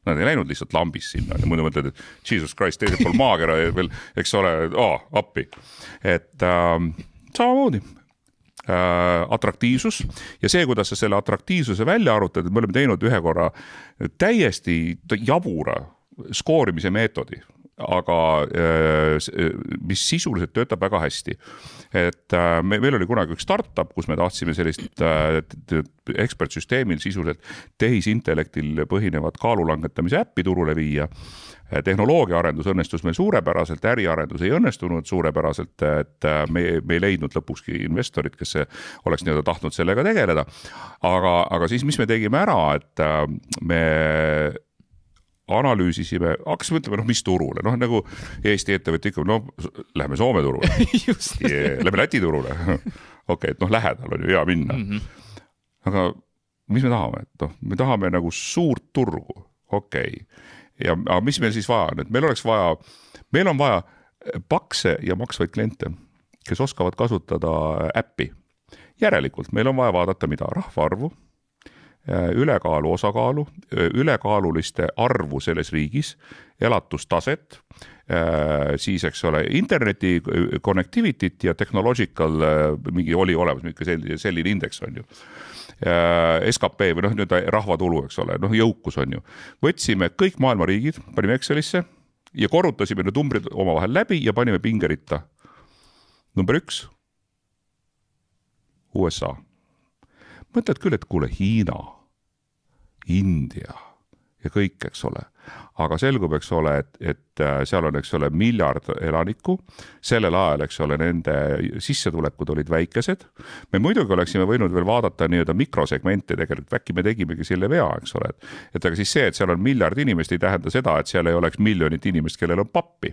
S2: Nad ei läinud lihtsalt lambist sinna muidu mõtled, et jesus christ, teisel pool maakera veel, eks ole, appi. et äh, samamoodi äh, atraktiivsus ja see, kuidas sa selle atraktiivsuse välja arvutad, et me oleme teinud ühe korra täiesti jabura skoorimise meetodi, aga äh, mis sisuliselt töötab väga hästi. et äh, me, meil oli kunagi üks startup, kus me tahtsime sellist äh, ekspertsüsteemil sisuliselt tehisintellektil põhinevat kaalu langetamise äppi turule viia tehnoloogiaarendus õnnestus meil suurepäraselt, äriarendus ei õnnestunud suurepäraselt, et me, me ei leidnud lõpukski investorit, kes oleks nii-öelda tahtnud sellega tegeleda. aga, aga siis, mis me tegime ära, et me analüüsisime, hakkasime mõtlema, noh, mis turule, noh nagu Eesti ettevõte ikka, no lähme Soome turule. Yeah,, lähme Läti turule. Okei okay,, et noh, lähedal on ju hea minna. Mm. -hmm. aga mis me tahame, et noh, me tahame nagu suurt turgu, okei. Okay.. ja, aga mis meil siis vaja on, et meil oleks vaja, meil on vaja pakse ja maksvaid kliente, kes oskavad kasutada äppi. järelikult meil on vaja vaadata, mida rahvaarvu ülekaalu osakaalu, äh, ülekaaluliste arvu selles riigis, elatustaset, äh, siis eks ole, interneti connectivity't ja technological mingi oli olemas, niisugune selline, selline indeks on ju. skp või noh, nii-öelda rahvatulu, eks ole, noh, jõukus on ju. võtsime kõik maailma riigid, panime Excelisse ja korrutasime need numbrid omavahel läbi ja panime pingeritta. number üks, USA mõtled küll, et kuule, Hiina India ja kõik, eks ole. Aga selgub, eks ole, et, et äh, seal on, eks ole, miljard elanikku. sellel ajal, eks ole, nende sissetulekud olid väikesed. me muidugi oleksime võinud veel vaadata nii-öelda mikrosegmente tegelikult, äkki me tegimegi selle vea, eks ole, et. et aga siis see, et seal on miljard inimest, ei tähenda seda, et seal ei oleks miljonit inimest, kellel on pappi.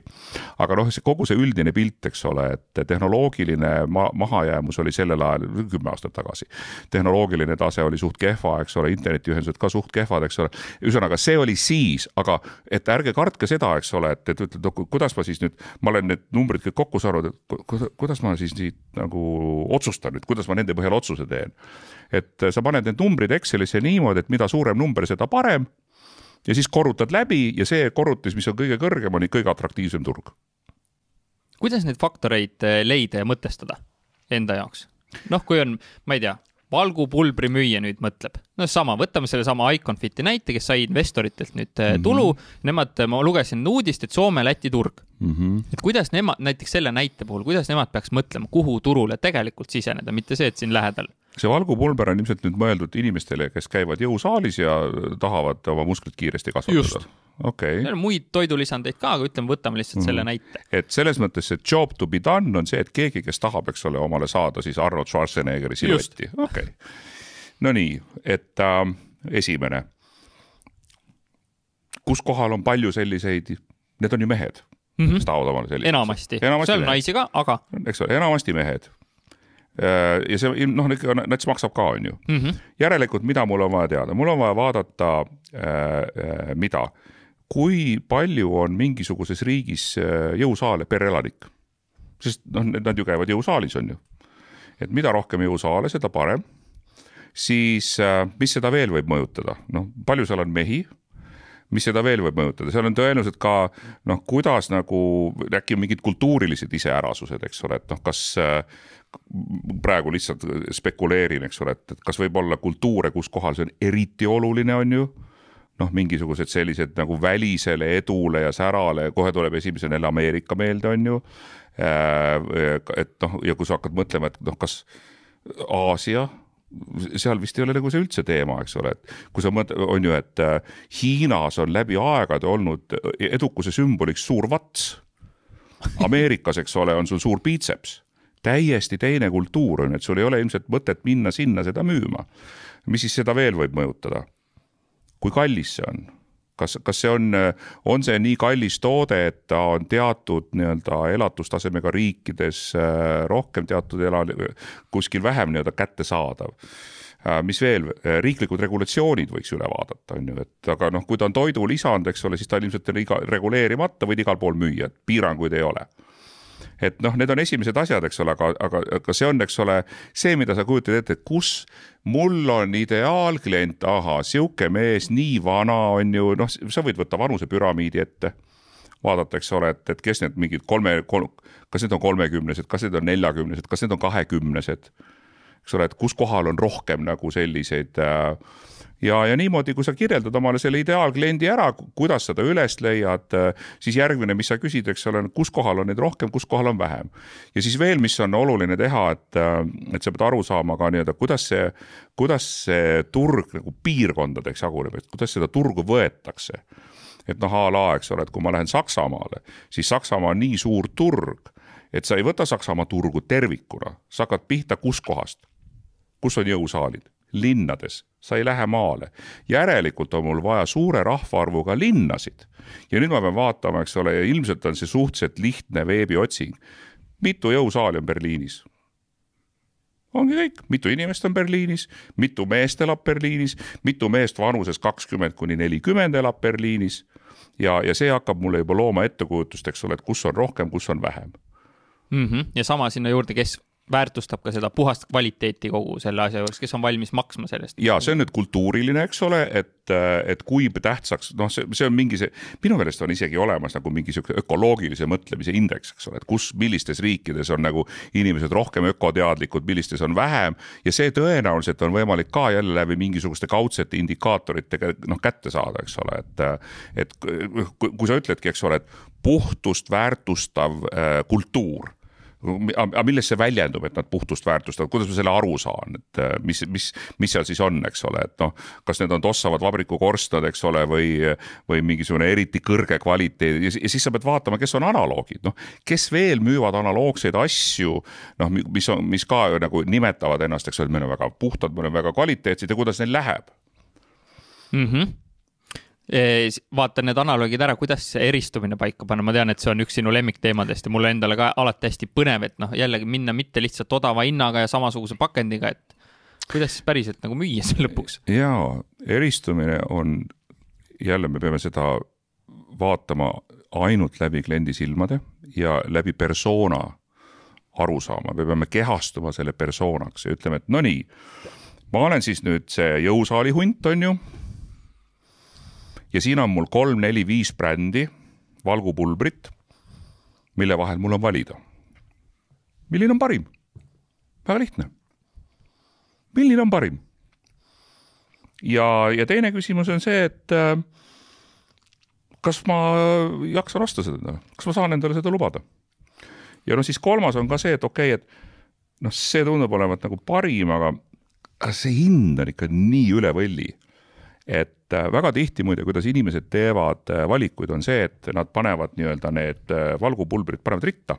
S2: aga noh, see kogu see üldine pilt, eks ole, et tehnoloogiline ma mahajäämus oli sellel ajal, kümme aastat tagasi. tehnoloogiline tase oli suht kehva, eks ole, internetiühendused ka suht kehvad, eks ole. ühesõnaga, see oli siis, aga et ärge kartke seda, eks ole, et, et ütled, kuidas ma siis nüüd, ma olen need numbrid kõik kokku saanud, et kuidas ma siis siit nagu otsustan nüüd, kuidas ma nende põhjal otsuse teen. et sa paned need numbrid Excelisse niimoodi, et mida suurem number, seda parem. ja siis korrutad läbi ja see korrutis, mis on kõige kõrgem, on kõige atraktiivsem turg.
S1: kuidas neid faktoreid eh, leida ja mõtestada enda jaoks? noh, kui on, ma ei tea, valgupulbri müüja nüüd mõtleb, no sama, võtame sellesama Iconfiti näite, kes sai investoritelt nüüd mm -hmm. tulu. Nemad, ma lugesin uudist, et Soome-Läti turg mm. -hmm. et kuidas nemad, näiteks selle näite puhul, kuidas nemad peaks mõtlema, kuhu turule tegelikult siseneda, mitte see, et siin lähedal
S2: see valgupulber on ilmselt nüüd mõeldud inimestele, kes käivad jõusaalis ja tahavad oma musklit kiiresti kasvatada. okei okay..
S1: muid toidulisandeid ka, aga ütleme, võtame lihtsalt mm. selle näite.
S2: et selles mõttes see job to be done on see, et keegi, kes tahab, eks ole, omale saada siis Arnold Schwarzeneggeri siluetti, okei okay.. Nonii, et äh, esimene. kus kohal on palju selliseid, need on ju mehed mm, -hmm. kes tahavad omale selliseid.
S1: enamasti, enamasti, seal on naisi ka, aga.
S2: eks ole, enamasti mehed Äh, ja see noh, nats maksab ka, on ju mm. -hmm. järelikult, mida mul on vaja teada, mul on vaja vaadata äh,, äh mida, kui palju on mingisuguses riigis äh, jõusaale per elanik. sest noh, nad ju käivad jõusaalis, on ju. et mida rohkem jõusaale, seda parem. Siis äh, mis seda veel võib mõjutada, noh, palju seal on mehi? Mis seda veel võib mõjutada, seal on tõenäoliselt ka noh, kuidas nagu äkki mingid kultuurilised iseärasused, eks ole, et noh, kas praegu lihtsalt spekuleerin, eks ole, et, et kas võib olla kultuure, kus kohal see on eriti oluline, on ju? Noh, mingisugused sellised nagu välisele edule ja särale, kohe tuleb esimesena jälle Ameerika meelde, on ju. Äh, et noh, ja kui sa hakkad mõtlema, et noh, kas Aasia seal vist ei ole nagu see üldse teema, eks ole, et kui sa mõtled, on ju, et äh, Hiinas on läbi aegade olnud edukuse sümboliks suur vats. Ameerikas, eks ole, on sul suur biitseps, täiesti teine kultuur on ju, et sul ei ole ilmselt mõtet minna sinna seda müüma. mis siis seda veel võib mõjutada? kui kallis see on? Kas, kas see on, on see nii kallis toode, et ta on teatud nii-öelda elatustasemega riikides äh, rohkem, teatud ela-, kuskil vähem nii-öelda kättesaadav? Äh, mis veel, riiklikud regulatsioonid võiks üle vaadata, on ju, et aga noh, kui ta on toidulisand, eks ole, siis ta on ilmselt iga, reguleerimata, võid igal pool müüa, et piiranguid ei ole et noh, need on esimesed asjad, eks ole, aga, aga, aga see on, eks ole, see, mida sa kujutad ette, et kus mul on ideaalklient, ahah, sihuke mees, nii vana on ju, noh, sa võid võtta vanusepüramiidi ette vaadata, eks ole, et, et kes need mingid kolme kol,, kas need on kolmekümnesed, kas need on neljakümnesed, kas need on kahekümnesed. eks ole, et kus kohal on rohkem nagu selliseid äh, ja, ja niimoodi, kui sa kirjeldad omale selle ideaalkliendi ära, kuidas sa ta üles leiad, siis järgmine, mis sa küsid, eks ole, kus kohal on neid rohkem, kus kohal on vähem. ja siis veel, mis on oluline teha, et, et sa pead aru saama ka nii-öelda, kuidas see, kuidas see turg nagu piirkondadeks jaguneb, et kuidas seda turgu võetakse. et noh, a la, eks ole, et kui ma lähen Saksamaale, siis Saksamaa on nii suur turg, et sa ei võta Saksamaa turgu tervikuna, sa hakkad pihta kuskohast, kus on jõusaalid linnades, sa ei lähe maale. järelikult on mul vaja suure rahvaarvuga linnasid. ja nüüd ma pean vaatama, eks ole, ja ilmselt on see suhteliselt lihtne veebiotsing. mitu jõusaali on Berliinis? ongi kõik, mitu inimest on Berliinis, mitu meest elab Berliinis, mitu meest vanuses kakskümmend kuni nelikümmend elab Berliinis. ja, ja see hakkab mulle juba looma ettekujutust, eks ole, et kus on rohkem, kus on vähem
S1: mm. -hmm. ja sama sinna juurde, kes väärtustab ka seda puhast kvaliteeti kogu selle asja juures, kes on valmis maksma sellest.
S2: ja see on nüüd kultuuriline, eks ole, et, et kui tähtsaks, noh, see, see on mingi see, minu meelest on isegi olemas nagu mingi sihuke ökoloogilise mõtlemise indeks, eks ole, et kus, millistes riikides on nagu inimesed rohkem ökoteadlikud, millistes on vähem. ja see tõenäoliselt on võimalik ka jälle läbi mingisuguste kaudsete indikaatoritega noh kätte saada, eks ole, et. et kui, kui sa ütledki, eks ole, et puhtust väärtustav äh, kultuur aga milles see väljendub, et nad puhtust väärtustavad, kuidas ma selle aru saan, et äh, mis, mis, mis seal siis on, eks ole, et noh, kas need on tossavad vabrikukorstnad, eks ole, või, või mingisugune eriti kõrge kvaliteedi ja, ja siis sa pead vaatama, kes on analoogid, noh, kes veel müüvad analoogseid asju, noh, mis on, mis ka nagu nimetavad ennast, eks ole, et me oleme väga puhtad, me oleme väga kvaliteetsed ja kuidas neil läheb?
S1: Mm. -hmm vaatan need analoogid ära, kuidas see eristumine paika panna, ma tean, et see on üks sinu lemmikteemadest ja mulle endale ka alati hästi põnev, et noh, jällegi minna mitte lihtsalt odava hinnaga ja samasuguse pakendiga, et kuidas siis päriselt nagu müüa see lõpuks?
S2: ja eristumine on, jälle me peame seda vaatama ainult läbi kliendi silmade ja läbi persona aru saama, me peame kehastuma selle persoonaks ja ütleme, et no nii, ma olen siis nüüd see jõusaali hunt, on ju ja siin on mul kolm-neli-viis brändi valgupulbrit, mille vahel mul on valida. milline on parim? väga lihtne. milline on parim? ja, ja teine küsimus on see, et äh, kas ma jaksan osta seda, kas ma saan endale seda lubada? ja noh, siis kolmas on ka see, et okei okay,, et noh, see tundub olevat nagu parim, aga see hind on ikka nii üle võlli et äh, väga tihti muide, kuidas inimesed teevad äh, valikuid, on see, et nad panevad nii-öelda need äh, valgupulbrid, panevad ritta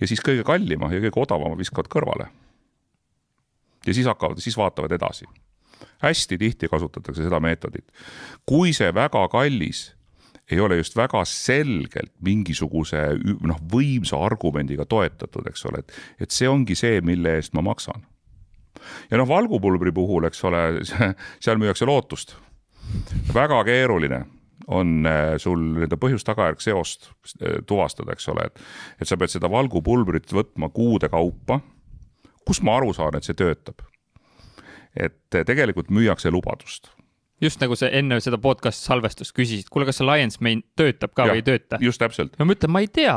S2: ja siis kõige kallima ja kõige odavama viskavad kõrvale. ja siis hakkavad, siis vaatavad edasi. hästi tihti kasutatakse seda meetodit. kui see väga kallis ei ole just väga selgelt mingisuguse noh, võimsa argumendiga toetatud, eks ole, et, et see ongi see, mille eest ma maksan ja noh, valgupulbri puhul, eks ole, seal müüakse lootust. Väga keeruline on äh, sul nii-öelda põhjus-tagajärg seost äh, tuvastada, eks ole, et, et sa pead seda valgupulbrit võtma kuude kaupa. kus ma aru saan, et see töötab? et äh, tegelikult müüakse lubadust
S1: just nagu sa enne seda podcast salvestust küsisid, kuule, kas see Lions main töötab ka ja, või ei tööta?
S2: just täpselt.
S1: no ma ütlen, ma ei tea.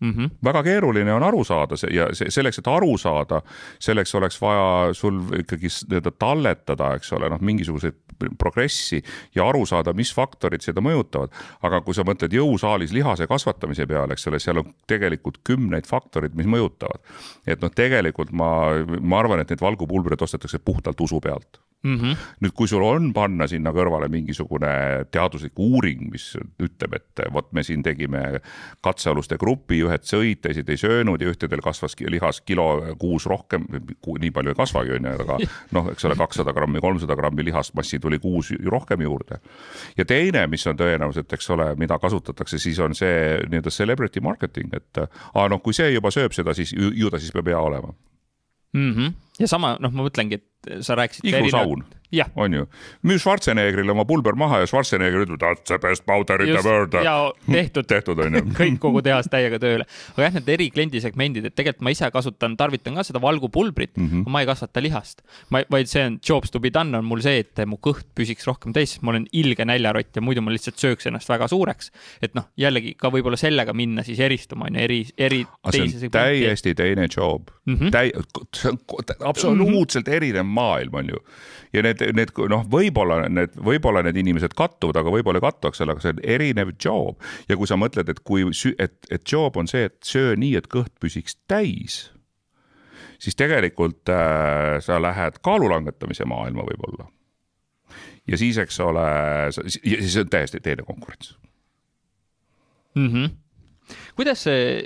S2: Mm. -hmm. väga keeruline on aru saada ja selleks, et aru saada, selleks oleks vaja sul ikkagi nii-öelda talletada, eks ole, noh, mingisuguseid progressi ja aru saada, mis faktorid seda mõjutavad. aga kui sa mõtled jõusaalis lihase kasvatamise peale, eks ole, seal on tegelikult kümneid faktoreid, mis mõjutavad. et noh, tegelikult ma, ma arvan, et neid valgupulbreid ostetakse puhtalt usu pealt Mm -hmm. nüüd, kui sul on panna sinna kõrvale mingisugune teaduslik uuring, mis ütleb, et vot me siin tegime katsealuste grupi, ühed sõid, teised ei söönud ja ühtedel kasvas lihas kilo kuus rohkem, nii palju ei kasvagi, on ju, aga noh, eks ole, kakssada grammi, kolmsada grammi lihasmassi tuli kuus rohkem juurde. ja teine, mis on tõenäoliselt, eks ole, mida kasutatakse, siis on see nii-öelda celebrity marketing, et aa noh, kui see juba sööb seda, siis ju, ju ta siis peab hea olema
S1: mm. -hmm. ja sama, noh, ma mõtlengi, et sa rääkisid.
S2: iglusaun on ju. müü Schwarzeneggerile oma pulber maha ja Schwarzenegger ütleb, that's the best powder in the world.
S1: ja tehtud
S2: tehtud on ju
S1: kõik kogu tehas täiega tööle. aga jah, need eri kliendisegmendid, et tegelikult ma ise kasutan, tarvitan ka seda valgupulbrit mm, -hmm. ma ei kasvata lihast. ma, vaid see on jobs to be done on mul see, et mu kõht püsiks rohkem täis, sest ma olen ilge näljarott ja muidu ma lihtsalt sööks ennast väga suureks. et noh, jällegi ka võib-olla sellega minna siis eristuma on ju, eri, eri.
S2: see on täiesti teine job mm, -hmm. täi-, absoluutselt mm -hmm. erinev maailm on ju ja need, need noh, võib-olla need, võib-olla need inimesed kattuvad, aga võib-olla ei kattu, eks ole, aga see on erinev job. ja kui sa mõtled, et kui, et, et job on see, et söö nii, et kõht püsiks täis, siis tegelikult äh, sa lähed kaalu langetamise maailma võib-olla. ja siis, eks ole, siis on täiesti teine konkurents
S1: mm. -hmm. kuidas see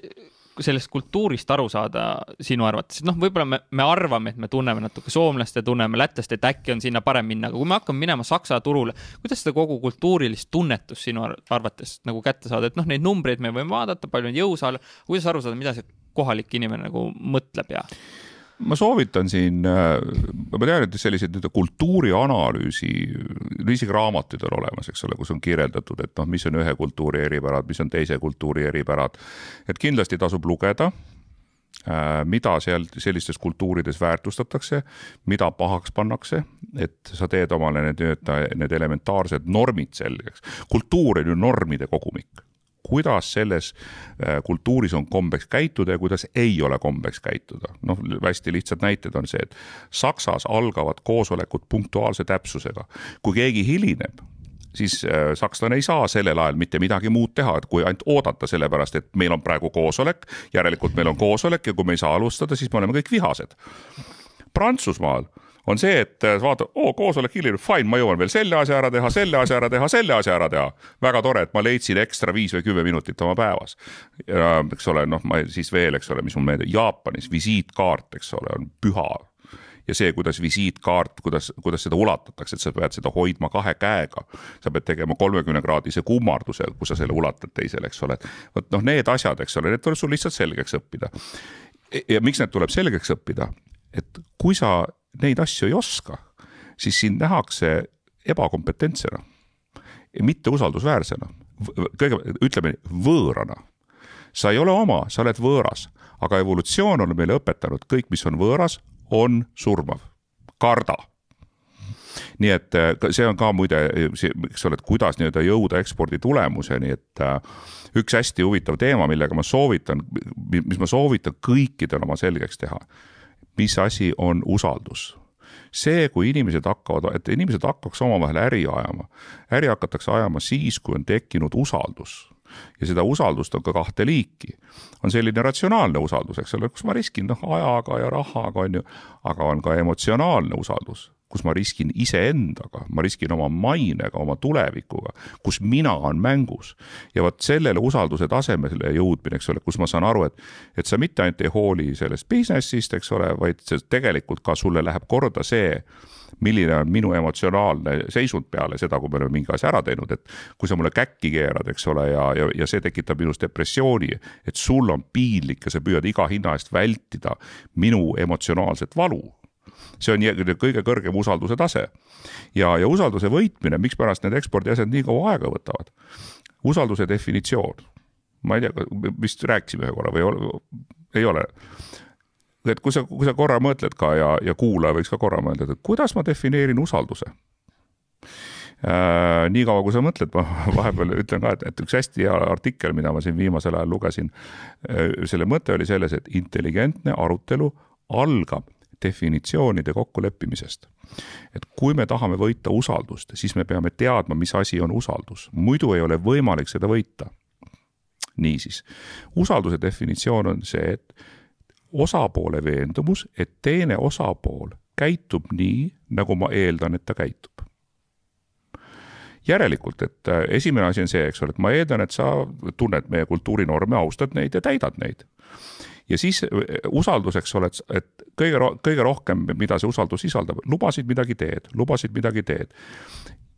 S1: sellest kultuurist aru saada sinu arvates, noh, võib-olla me, me arvame, et me tunneme natuke soomlast ja tunneme lätlast, et äkki on sinna parem minna, aga kui me hakkame minema Saksa turule, kuidas seda kogu kultuurilist tunnetust sinu arvates nagu kätte saada, et noh, neid numbreid me võime vaadata, palju on jõusaal, kuidas aru saada, mida see kohalik inimene nagu mõtleb ja
S2: ma soovitan siin, äh, ma tean, et selliseid nii-öelda kultuurianalüüsi, isegi raamatuid on olemas, eks ole, kus on kirjeldatud, et noh, mis on ühe kultuuri eripärad, mis on teise kultuuri eripärad. et kindlasti tasub lugeda äh, mida seal sellistes kultuurides väärtustatakse, mida pahaks pannakse, et sa teed omale need nii-öelda need elementaarsed normid selgeks. kultuur on ju normide kogumik kuidas selles äh, kultuuris on kombeks käituda ja kuidas ei ole kombeks käituda. noh, hästi lihtsad näited on see, et Saksas algavad koosolekud punktuaalse täpsusega. kui keegi hilineb, siis äh, sakslane ei saa sellel ajal mitte midagi muud teha, et kui ainult oodata, sellepärast et meil on praegu koosolek, järelikult meil on koosolek ja kui me ei saa alustada, siis me oleme kõik vihased. Prantsusmaal on see, et äh, vaata, oo, koosolek hilineb, fine, ma jõuan veel selle asja ära teha, selle asja ära teha, selle asja ära teha. väga tore, et ma leidsin ekstra viis või kümme minutit oma päevas. eks ole, noh, ma siis veel, eks ole, mis mul meeldib, Jaapanis visiitkaart, eks ole, on püha ja see, kuidas visiitkaart, kuidas, kuidas seda ulatatakse, et sa pead seda hoidma kahe käega. sa pead tegema kolmekümne kraadise kummarduse, kui sa selle ulatad teisele, eks ole. vot noh, need asjad, eks ole, need tuleb sul lihtsalt selgeks õppida. ja miks need tuleb selgeks õppida? et kui sa neid asju ei oska, siis sind nähakse ebakompetentsena, mitte usaldusväärsena. kõigepealt ütleme võõrana. sa ei ole oma, sa oled võõras, aga evolutsioon on meile õpetanud, kõik, mis on võõras, on surmav. karda nii et äh, see on ka muide, eks ole, et kuidas nii-öelda jõuda ekspordi tulemuseni, et äh, üks hästi huvitav teema, millega ma soovitan, mis ma soovitan kõikidel oma selgeks teha mis asi on usaldus see, kui inimesed hakkavad, et inimesed hakkaks omavahel äri ajama. äri hakatakse ajama siis, kui on tekkinud usaldus ja seda usaldust on ka kahte liiki. on selline ratsionaalne usaldus, eks ole, kus ma riskin noh ajaga ja rahaga on ju, aga on ka emotsionaalne usaldus kus ma riskin iseendaga, ma riskin oma mainega, oma tulevikuga, kus mina on mängus. ja vot sellele usalduse tasemele jõudmine, eks ole, kus ma saan aru, et, et sa mitte ainult ei hooli sellest business'ist, eks ole, vaid tegelikult ka sulle läheb korda see, milline on minu emotsionaalne seisund peale seda, kui me oleme mingi asja ära teinud, et kui sa mulle käkki keerad, eks ole, ja, ja, ja see tekitab minus depressiooni, et sul on piinlik ja sa püüad iga hinna eest vältida minu emotsionaalset valu see on kõige kõrgem usalduse tase. ja, ja usalduse võitmine, mikspärast need ekspordiasjad nii kaua aega võtavad? usalduse definitsioon, ma ei tea, vist rääkisime ühe korra või ole, ei ole et kui sa, kui sa korra mõtled ka ja, ja kuulaja võiks ka korra mõelda, et kuidas ma defineerin usalduse. Äh, niikaua, kui sa mõtled, ma vahepeal ütlen ka, et, et üks hästi hea artikkel, mida ma siin viimasel ajal lugesin, äh, selle mõte oli selles, et intelligentne arutelu algab definitsioonide kokkuleppimisest. et kui me tahame võita usaldust, siis me peame teadma, mis asi on usaldus, muidu ei ole võimalik seda võita. niisiis, usalduse definitsioon on see, et osapoole veendumus, et teine osapool käitub nii, nagu ma eeldan, et ta käitub järelikult, et äh, esimene asi on see, eks ole, et ma eeldan, et sa tunned meie kultuurinorme, austad neid ja täidad neid ja siis äh, usaldus, eks ole, et kõige, kõige rohkem, mida see usaldus sisaldab, lubasid midagi teed, lubasid midagi teed.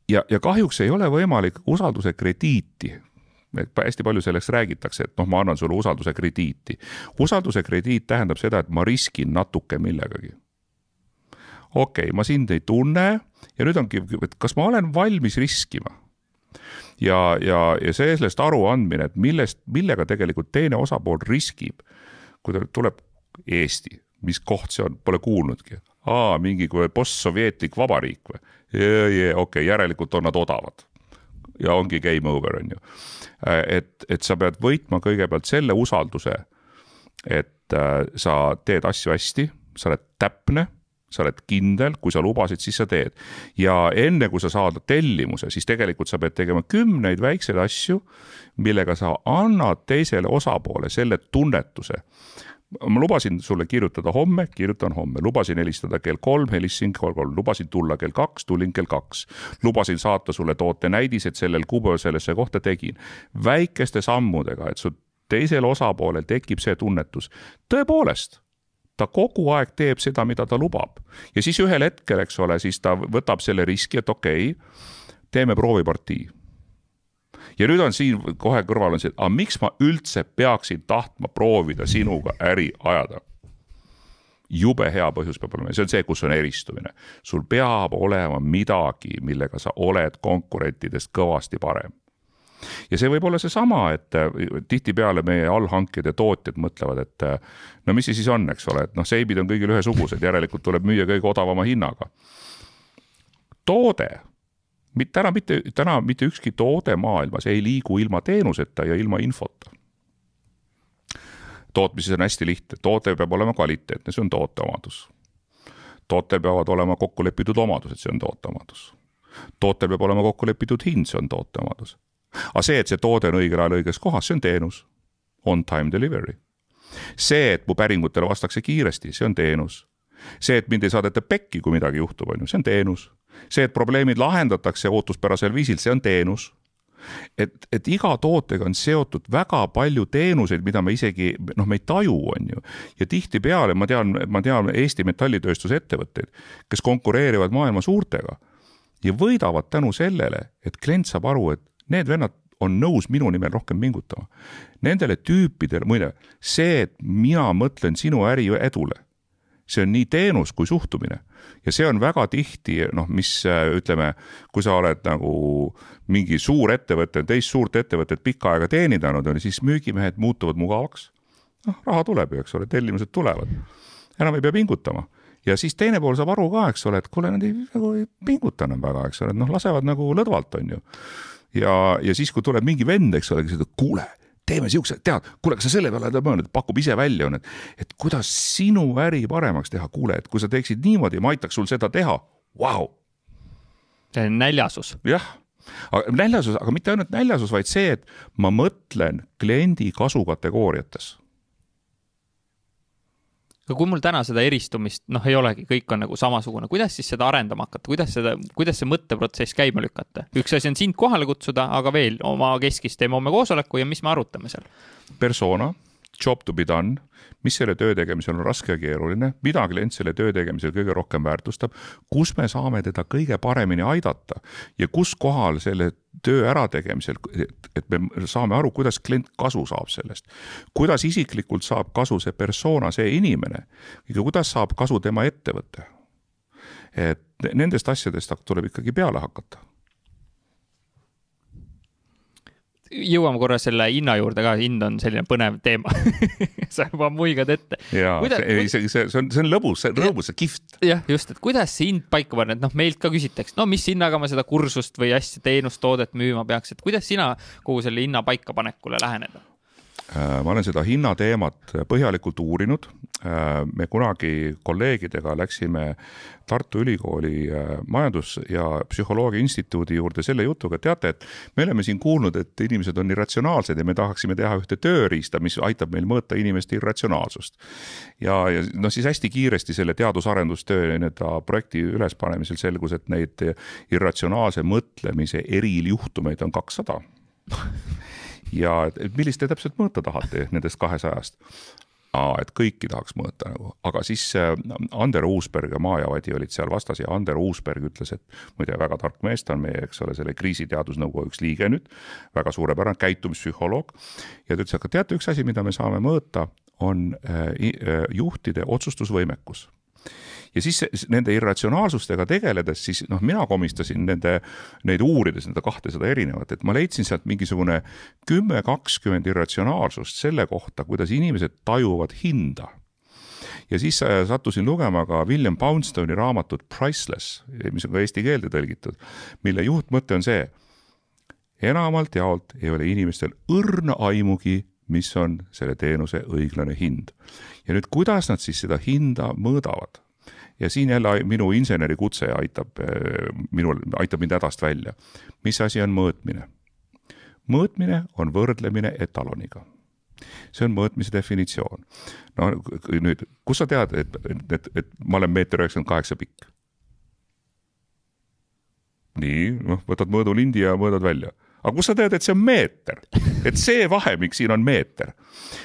S2: ja, ja kahjuks ei ole võimalik usalduse krediiti et hästi palju sellest räägitakse, et noh, ma annan sulle usalduse krediiti. usalduse krediit tähendab seda, et ma riskin natuke millegagi. okei okay,, ma sind ei tunne ja nüüd ongi, et kas ma olen valmis riskima ja, ja, ja sellest aruandmine, et millest, millega tegelikult teine osapool riskib kui ta tuleb Eesti, mis koht see on, pole kuulnudki. aa, mingi postsovjetlik vabariik või? okei okay,, järelikult on nad odavad. ja ongi game over, on ju. et, et sa pead võitma kõigepealt selle usalduse, et äh, sa teed asju hästi, sa oled täpne sa oled kindel, kui sa lubasid, siis sa teed. ja enne kui sa saad tellimuse, siis tegelikult sa pead tegema kümneid väikseid asju, millega sa annad teisele osapoole selle tunnetuse. ma lubasin sulle kirjutada homme, kirjutan homme, lubasin helistada kell kolm, helistasin kell kolm, lubasin tulla kell kaks, tulin kell kaks. lubasin saata sulle tootenäidised sellel kuupäeval sellesse kohta tegin. väikeste sammudega, et su teisel osapoolel tekib see tunnetus, tõepoolest ta kogu aeg teeb seda, mida ta lubab. ja siis ühel hetkel, eks ole, siis ta võtab selle riski, et okei okay,, teeme proovipartii. ja nüüd on siin kohe kõrval on see, et aga miks ma üldse peaksin tahtma proovida sinuga äri ajada jube hea põhjus peab olema ja see on see, kus on eristumine. sul peab olema midagi, millega sa oled konkurentidest kõvasti parem ja see võib olla seesama, et äh, tihtipeale meie allhankijad ja tootjad mõtlevad, et äh, no mis see siis on, eks ole, et noh, seibid on kõigil ühesugused, järelikult tuleb müüa kõige odavama hinnaga. toode, täna mitte, täna mitte ükski toode maailmas ei liigu ilma teenuseta ja ilma infota tootmises on hästi lihtne, toode peab olema kvaliteetne, see on toote omadus. tootel peavad olema kokku lepitud omadused, see on toote omadus. tootel peab olema kokku lepitud hind, see on toote omadus aga see, et see toode on õigel ajal õiges kohas, see on teenus. On time delivery. see, et mu päringutele vastakse kiiresti, see on teenus. see, et mind ei saadeta pekki, kui midagi juhtub, on ju, see on teenus. see, et probleemid lahendatakse ootuspärasel viisil, see on teenus et, et iga tootega on seotud väga palju teenuseid, mida me isegi noh, me ei taju, on ju. ja tihtipeale ma tean, ma tean Eesti metallitööstuse ettevõtteid, kes konkureerivad maailma suurtega ja võidavad tänu sellele, et klient saab aru, et need vennad on nõus minu nimel rohkem pingutama. Nendele tüüpidele, muide, see, et mina mõtlen sinu äri edule, see on nii teenus kui suhtumine. Ja see on väga tihti noh, mis ütleme, kui sa oled nagu mingi suur ettevõte, teist suurt ettevõtet pikka aega teenindanud, siis müügimehed muutuvad mugavaks. noh, raha tuleb ju, eks ole, tellimused tulevad, enam ei pea pingutama. Ja siis teine pool saab aru ka, eks ole, et kuule, nad ei, nagu ei pinguta enam väga, eks ole, et noh, lasevad nagu lõdvalt, on ju ja, ja siis, kui tuleb mingi vend, eks ole, kes ütleb, kuule, teeme siukse, tead, kuule, kas sa selle peale oled mõelnud, pakub ise välja, on, et, kuidas sinu äri paremaks teha, kuule, et kui sa teeksid niimoodi, ma aitaks sul seda teha, vau.
S1: see on näljasus.
S2: jah, näljasus, aga mitte ainult näljasus, vaid see, et ma mõtlen kliendi kasukategooriates
S1: aga kui mul täna seda eristumist, noh, ei olegi, kõik on nagu samasugune, kuidas siis seda arendama hakata, kuidas seda, kuidas see mõtteprotsess käima lükata? üks asi on sind kohale kutsuda, aga veel oma keskis teeme homme koosoleku ja mis me arutame seal?
S2: persona, job to be done, mis selle töö tegemisel on raske ja keeruline, mida klient selle töö tegemisel kõige rohkem väärtustab, kus me saame teda kõige paremini aidata? Ja kus kohal selle töö ärategemisel, et, me saame aru, kuidas klient kasu saab sellest. kuidas isiklikult saab kasu see persona, see inimene? Ja kuidas saab kasu tema ettevõte. et nendest asjadest tuleb ikkagi peale hakata
S1: jõuame korra selle hinna juurde ka, hind on selline põnev teema sa juba muigad ette.
S2: jaa, ei see, see, see on, see on lõbus, see on rõõmus, see kihvt.
S1: jah, just, et kuidas see hind paika panna, et noh, meilt ka küsitakse, no mis hinnaga ma seda kursust või asja, teenust, toodet müüma peaks, et kuidas sina kogu selle hinna paikapanekule lähened?
S2: Äh, ma olen seda hinnateemat põhjalikult uurinud. Äh, me kunagi kolleegidega läksime Tartu Ülikooli äh, majandus- ja psühholoogia instituudi juurde selle jutuga, teate, et me oleme siin kuulnud, et inimesed on irratsionaalsed ja me tahaksime teha ühte tööriista, mis aitab meil mõõta inimeste irratsionaalsust. ja, ja noh, siis hästi kiiresti selle teadus-arendustöö nii-öelda projekti ülespanemisel selgus, et neid irratsionaalse mõtlemise erijuhtumeid on kakssada ja et millist te täpselt mõõta tahate nendest kahesajast? Aa, et kõiki tahaks mõõta nagu, aga siis äh, Ander Uusberg ja Maja Vadi olid seal vastas ja Ander Uusberg ütles, et muide, väga tark mees, ta on meie, eks ole, selle kriisiteadusnõukogu üks liige nüüd, väga suurepärane käitumispsühholoog. ja ta ütles, aga teate, üks asi, mida me saame mõõta, on äh, äh, juhtide otsustusvõimekus ja siis nende irratsionaalsustega tegeledes, siis noh, mina komistasin nende, neid uurides, nende kahtesada erinevat, et ma leidsin sealt mingisugune kümme, kakskümmend irratsionaalsust selle kohta, kuidas inimesed tajuvad hinda. Ja siis äh, sattusin lugema ka William Poundstone'i raamatut Priceless, mis on ka eesti keelde tõlgitud, mille juhtmõte on see, enamalt jaolt ei ole inimestel õrna aimugi, mis on selle teenuse õiglane hind. ja nüüd, kuidas nad siis seda hinda mõõdavad? ja siin jälle minu insenerikutse aitab eh, minul, aitab mind hädast välja. mis asi on mõõtmine? mõõtmine on võrdlemine etaloniga see on mõõtmise definitsioon. no nüüd, kust sa tead, et, et, et ma olen meeter üheksakümmend kaheksa pikk? nii, noh, võtad mõõdulindi ja mõõdad välja aga kust sa tead, et see on meeter? et see vahemik siin on meeter.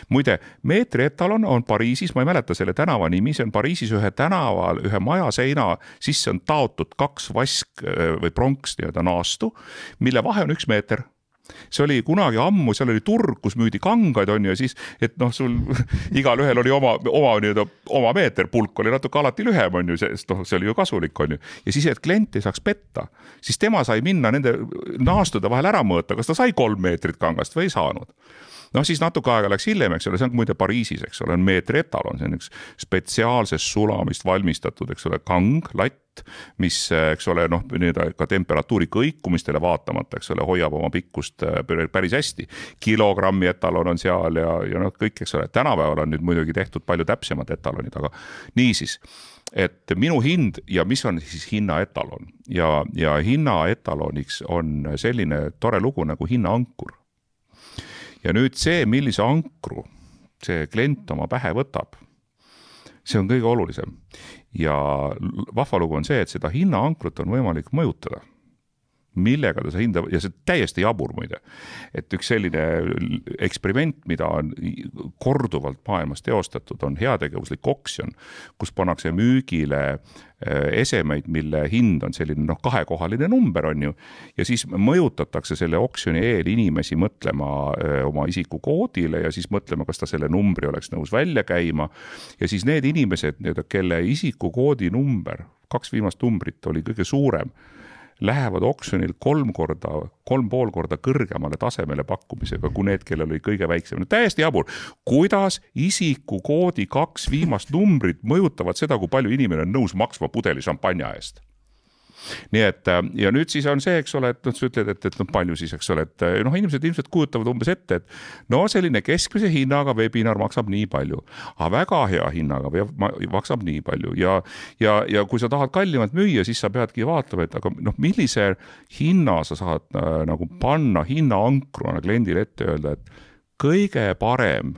S2: muide, meetri etalon on Pariisis, ma ei mäleta selle tänava nimi, see on Pariisis ühe tänaval, ühe maja seina sisse on taotud kaks vask või pronks nii-öelda naastu, mille vahe on üks meeter see oli kunagi ammu, seal oli turg, kus müüdi kangaid, on ju, ja siis, et noh, sul igalühel oli oma, oma nii-öelda oma meeter, pulk oli natuke alati lühem, on ju, sest noh, see oli ju kasulik, on ju. ja siis, et klient ei saaks petta, siis tema sai minna nende naastude vahel ära mõõta, kas ta sai kolm meetrit kangast või ei saanud noh, siis natuke aega läks hiljem, eks ole, see on muide Pariisis, eks ole, on meetri etalon, see on üks spetsiaalsest sulamist valmistatud, eks ole, kang, latt, mis, eks ole, noh, nii-öelda ka temperatuuri kõikumistele vaatamata, eks ole, hoiab oma pikkust äh, päris hästi. kilogrammi etalon on seal ja, ja noh, kõik, eks ole, tänapäeval on nüüd muidugi tehtud palju täpsemad etalonid, aga niisiis et minu hind ja mis on siis hinnaetalon? Ja, ja hinnaetaloniks on selline tore lugu nagu hinnaankur ja nüüd see, millise ankru see klient oma pähe võtab, see on kõige olulisem. ja vahva lugu on see, et seda hinnaankrut on võimalik mõjutada millega ta seda hinda ja see täiesti jabur muide. et üks selline eksperiment, mida on korduvalt maailmas teostatud, on heategevuslik oksjon, kus pannakse müügile äh, esemeid, mille hind on selline noh, kahekohaline number on ju. ja siis mõjutatakse selle oksjoni eel inimesi mõtlema äh, oma isikukoodile ja siis mõtlema, kas ta selle numbri oleks nõus välja käima. ja siis need inimesed nii-öelda, kelle isikukoodi number, kaks viimast numbrit oli kõige suurem lähevad oksjonil kolm korda, kolm pool korda kõrgemale tasemele pakkumisega kui need, kellel oli kõige väiksem. täiesti jabur, kuidas isikukoodi kaks viimast numbrit mõjutavad seda, kui palju inimene on nõus maksma pudeli šampanja eest nii et äh, ja nüüd siis on see, eks ole, et noh, sa ütled, et, et noh, palju siis, eks ole, et äh, noh, inimesed ilmselt kujutavad umbes ette, et no selline keskmise hinnaga veebinar maksab nii palju, aga väga hea hinnaga maksab nii palju. Ja, ja, ja kui sa tahad kallimat müüa, siis sa peadki vaatama, et aga noh, millise hinna sa saad äh, nagu panna hinnaankruna kliendile ette öelda, et kõige parem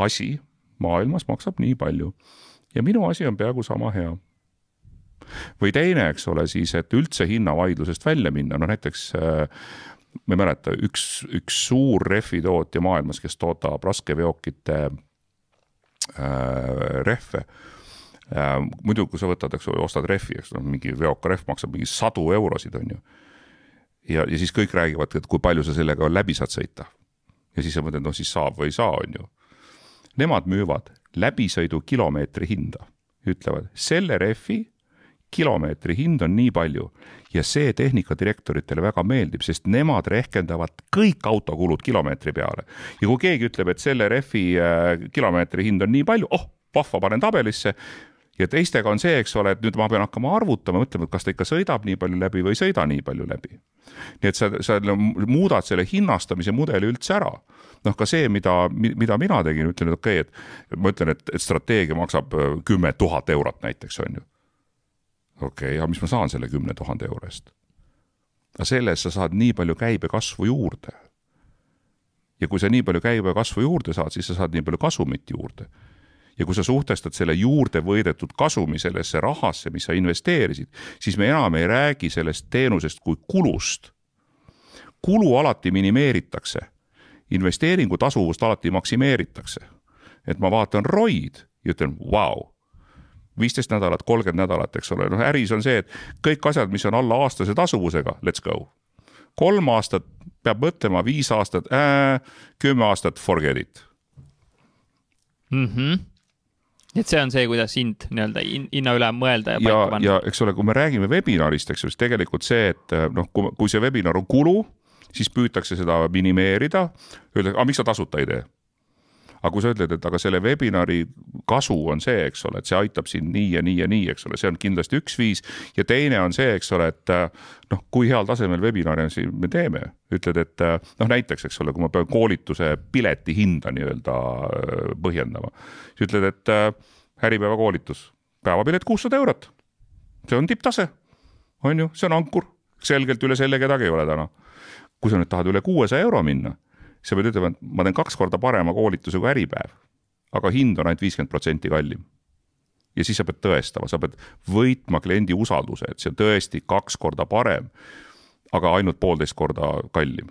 S2: asi maailmas maksab nii palju. Ja minu asi on peaaegu sama hea või teine, eks ole, siis, et üldse hinnavaidlusest välja minna, no näiteks äh, ma ei mäleta, üks, üks suur rehvitootja maailmas, kes toodab raskeveokite äh, rehve äh,. muidu, kui sa võtad, eks ole, ostad rehvi, eks ole, mingi veokarehv maksab mingi sadu eurosid, on ju. ja, ja siis kõik räägivad, et kui palju sa sellega läbi saad sõita. ja siis sa mõtled, noh siis saab või ei saa, on ju. Nemad müüvad läbisõidu kilomeetri hinda, ütlevad selle rehvi kilomeetri hind on nii palju ja see tehnikadirektoritele väga meeldib, sest nemad rehkendavad kõik autokulud kilomeetri peale. ja kui keegi ütleb, et selle rehvi äh, kilomeetri hind on nii palju, oh, vahva, panen tabelisse ja teistega on see, eks ole, et nüüd ma pean hakkama arvutama, mõtlema, et kas ta ikka sõidab nii palju läbi või ei sõida nii palju läbi. nii et sa, sa muudad selle hinnastamise mudeli üldse ära. noh, ka see, mida, mida mina tegin, ütlen, et okei okay,, et ma ütlen, et, et strateegia maksab äh, kümme tuhat eurot näiteks, on ju okei okay,, aga mis ma saan selle kümne tuhande euro eest? aga selle eest sa saad nii palju käibekasvu juurde. ja kui sa nii palju käibekasvu juurde saad, siis sa saad nii palju kasumit juurde. ja kui sa suhtestad selle juurde võidetud kasumi sellesse rahasse, mis sa investeerisid, siis me enam ei räägi sellest teenusest kui kulust. kulu alati minimeeritakse, investeeringu tasuvust alati maksimeeritakse. et ma vaatan ROI-d ja ütlen, vau viisteist nädalat, kolmkümmend nädalat, eks ole, noh äris on see, et kõik asjad, mis on alla aastase tasuvusega, let's go. kolm aastat peab mõtlema, viis aastat äh,, kümme aastat forget it
S1: mm. -hmm et see on see, kuidas hind nii-öelda hinna üle mõelda ja
S2: paika panna. ja eks ole, kui me räägime webinarist, eks ju, siis tegelikult see, et noh, kui, kui see webinar on kulu, siis püütakse seda minimeerida. Öelda, aga miks sa tasuta ei tee? Aga kui sa ütled, et aga selle webinari kasu on see, eks ole, et see aitab sind nii ja nii ja nii, eks ole, see on kindlasti üks viis. ja teine on see, eks ole, et noh, kui heal tasemel webinari me teeme, ütled, et noh, näiteks, eks ole, kui ma pean koolituse pileti hinda nii-öelda äh, põhjendama, siis ütled, et äh, Äripäeva koolitus, päevapilet kuussada eurot. see on tipptase, on ju, see on ankur, selgelt üle selle kedagi ei ole täna. kui sa nüüd tahad üle kuuesaja euro minna sa pead ütlema, et ma teen kaks korda parema koolituse kui Äripäev, aga hind on ainult viiskümmend protsenti kallim. ja siis sa pead tõestama, sa pead võitma kliendi usalduse, et see on tõesti kaks korda parem, aga ainult poolteist korda kallim.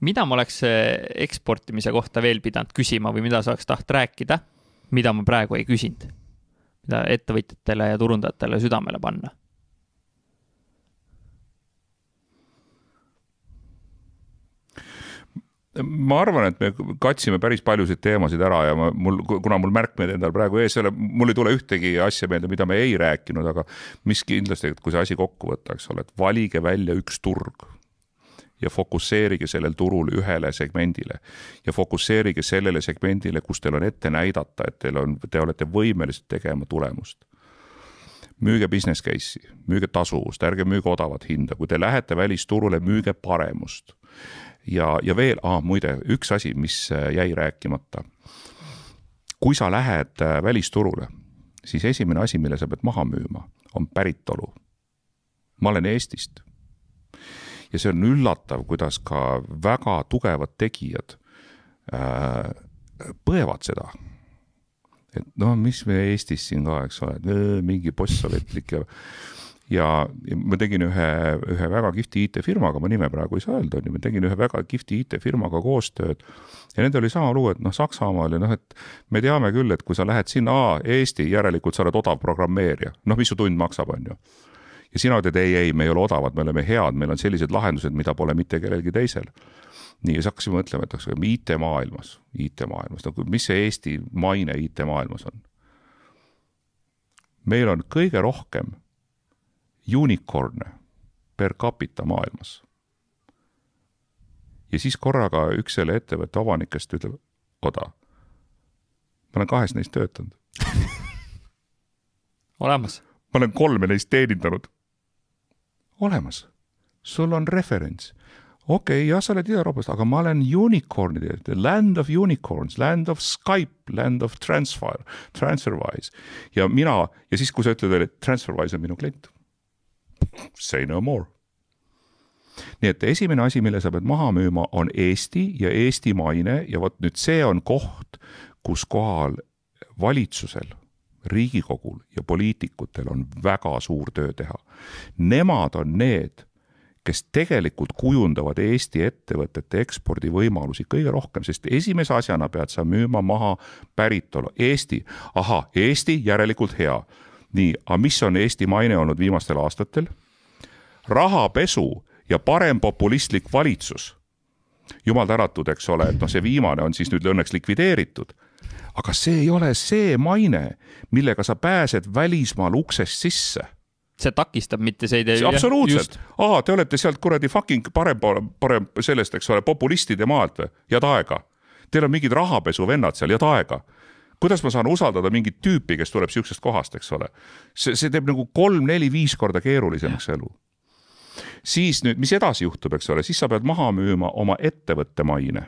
S1: mida ma oleks eh, eksportimise kohta veel pidanud küsima või mida sa oleks tahtnud rääkida, mida ma praegu ei küsinud? mida ettevõtjatele ja turundajatele südamele panna
S2: ma arvan, et me katsime päris paljusid teemasid ära ja ma, mul, kuna mul märkmed endal praegu ees ei ole, mul ei tule ühtegi asja meelde, mida me ei rääkinud, aga mis kindlasti, et kui see asi kokku võtta, eks ole, et valige välja üks turg ja fokusseerige sellel turul ühele segmendile ja fokusseerige sellele segmendile, kus teil on ette näidata, et teil on, te olete võimelised tegema tulemust. Müüge business case'i, müüge tasuvust, ärge müüge odavat hinda, kui te lähete välisturule, müüge paremust ja, ja veel ah,, muide, üks asi, mis äh, jäi rääkimata. kui sa lähed äh, välisturule, siis esimene asi, mille sa pead maha müüma, on päritolu. ma olen Eestist. ja see on üllatav, kuidas ka väga tugevad tegijad äh, põevad seda et noh, mis me Eestis siin ka, eks ole, mingi postsovetlik ja ja ma tegin ühe, ühe väga kihvti IT-firmaga, ma nime praegu ei saa öelda, on ju, ma tegin ühe väga kihvti IT-firmaga koostööd. ja nendel oli sama lugu, et noh, Saksamaal ja noh, et me teame küll, et kui sa lähed sinna, Eesti, järelikult sa oled odav programmeerija, noh, mis su tund maksab, on ju ja sina ütled ei, ei, me ei ole odavad, me oleme head, meil on sellised lahendused, mida pole mitte kellelgi teisel. nii, siis hakkasime mõtlema, et kas IT-maailmas, IT-maailmas, no mis see Eesti maine IT-maailmas on? meil on kõige rohkem unicorn'e per capita maailmas. ja siis korraga üks selle ettevõtte omanikest ütleb, oda, ma olen kahes neist töötanud
S1: olemas.
S2: ma olen kolme neist teenindanud. olemas, sul on referents okei okay,, jah, sa oled Ida-Euroopast, aga ma olen unicorn'ide, land of unicorns, land of Skype, land of transfer, Transferwise ja mina ja siis, kui sa ütled et Transferwise on minu klient say no more. nii et esimene asi, mille sa pead maha müüma, on Eesti ja Eesti maine ja vot nüüd see on koht, kus kohal valitsusel, riigikogul ja poliitikutel on väga suur töö teha. Nemad on need, kes tegelikult kujundavad Eesti ettevõtete ekspordivõimalusi kõige rohkem, sest esimese asjana pead sa müüma maha päritolu, Eesti, ahah, Eesti järelikult hea nii, aga mis on Eesti maine olnud viimastel aastatel? Rahapesu ja parempopulistlik valitsus. jumal tänatud, eks ole, et noh, see viimane on siis nüüd õnneks likvideeritud. aga see ei ole see maine, millega sa pääsed välismaal uksest sisse
S1: see takistab, mitte see ei tee.
S2: absoluutselt, aa, te olete sealt kuradi fucking parem, parem sellest, eks ole, populistide maalt või, head aega. Teil on mingid rahapesuvennad seal, head aega kuidas ma saan usaldada mingit tüüpi, kes tuleb siuksest kohast, eks ole. see, see teeb nagu kolm-neli-viis korda keerulisemaks elu. Siis nüüd, mis edasi juhtub, eks ole, siis sa pead maha müüma oma ettevõtte maine.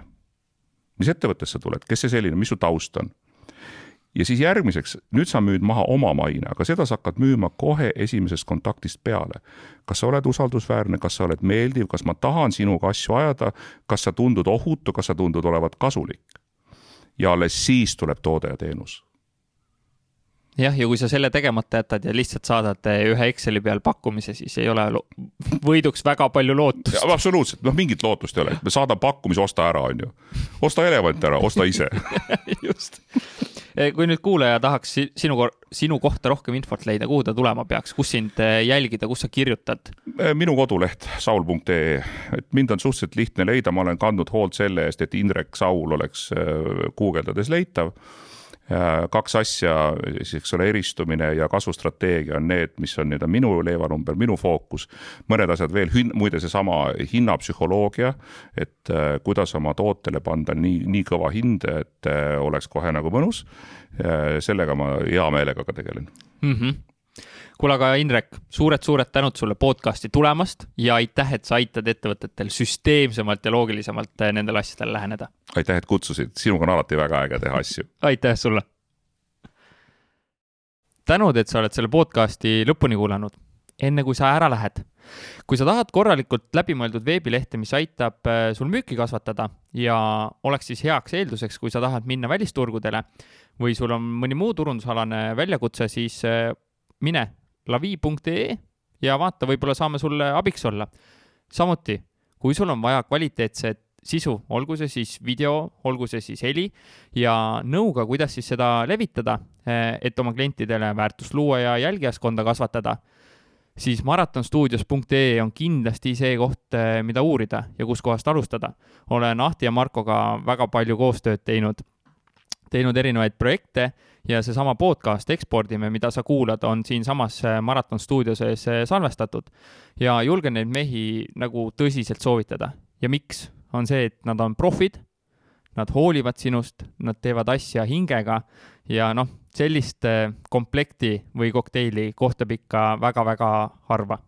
S2: mis ettevõttest sa tuled, kes see selline, mis su taust on? ja siis järgmiseks, nüüd sa müüd maha oma maine, aga seda sa hakkad müüma kohe esimesest kontaktist peale. kas sa oled usaldusväärne, kas sa oled meeldiv, kas ma tahan sinuga asju ajada, kas sa tundud ohutu, kas sa tundud olevat kasulik? ja alles siis tuleb toode ja teenus
S1: jah, ja kui sa selle tegemata jätad ja lihtsalt saadad eh, ühe Exceli peal pakkumise, siis ei ole võiduks väga palju lootust.
S2: absoluutselt, noh, mingit lootust ei ole, me saadame pakkumise, osta ära, on ju. osta elevant ära, osta ise
S1: just. Eh, kui nüüd kuulaja tahaks sinu, sinu kohta rohkem infot leida, kuhu ta tulema peaks, kus sind eh, jälgida, kus sa kirjutad?
S2: minu koduleht saul.ee, et mind on suhteliselt lihtne leida, ma olen kandnud hoolt selle eest, et Indrek Saul oleks guugeldades leitav kaks asja, siis eks ole, eristumine ja kasvustrateegia on need, mis on nii-öelda minu leivanumber, minu fookus. mõned asjad veel, muide seesama hinnapsühholoogia, et äh, kuidas oma tootele panda nii, nii kõva hind, et äh, oleks kohe nagu mõnus. sellega ma hea meelega ka tegelen
S1: mm. -hmm kuule, aga Indrek suured,, suured-suured tänud sulle podcast'i tulemast ja aitäh, et sa aitad ettevõtetel süsteemsemalt ja loogilisemalt eh, nendele asjadele läheneda.
S2: aitäh, et kutsusid, sinuga on alati väga äge teha asju.
S1: aitäh sulle. tänud, et sa oled selle podcast'i lõpuni kuulanud. enne kui sa ära lähed, kui sa tahad korralikult läbimõeldud veebilehte, mis aitab eh, sul müüki kasvatada ja oleks siis heaks eelduseks, kui sa tahad minna välisturgudele või sul on mõni muu turundusalane väljakutse, siis eh, mine lavi.ee ja vaata, võib-olla saame sulle abiks olla. samuti, kui sul on vaja kvaliteetset sisu, olgu see siis video, olgu see siis heli ja nõuga, kuidas siis seda levitada, eh, et oma klientidele väärtust luua ja jälgijaskonda kasvatada, siis maratonstuudios.ee on kindlasti see koht, eh, mida uurida ja kuskohast alustada. olen Ahti ja Markoga väga palju koostööd teinud, teinud erinevaid projekte ja seesama podcast Ekspordime, mida sa kuulad, on siinsamas äh, Maraton stuudio sees äh, salvestatud. ja julgen neid mehi nagu tõsiselt soovitada. ja miks? on see, et nad on profid, nad hoolivad sinust, nad teevad asja hingega ja noh, sellist äh, komplekti või kokteili kohtab ikka väga-väga harva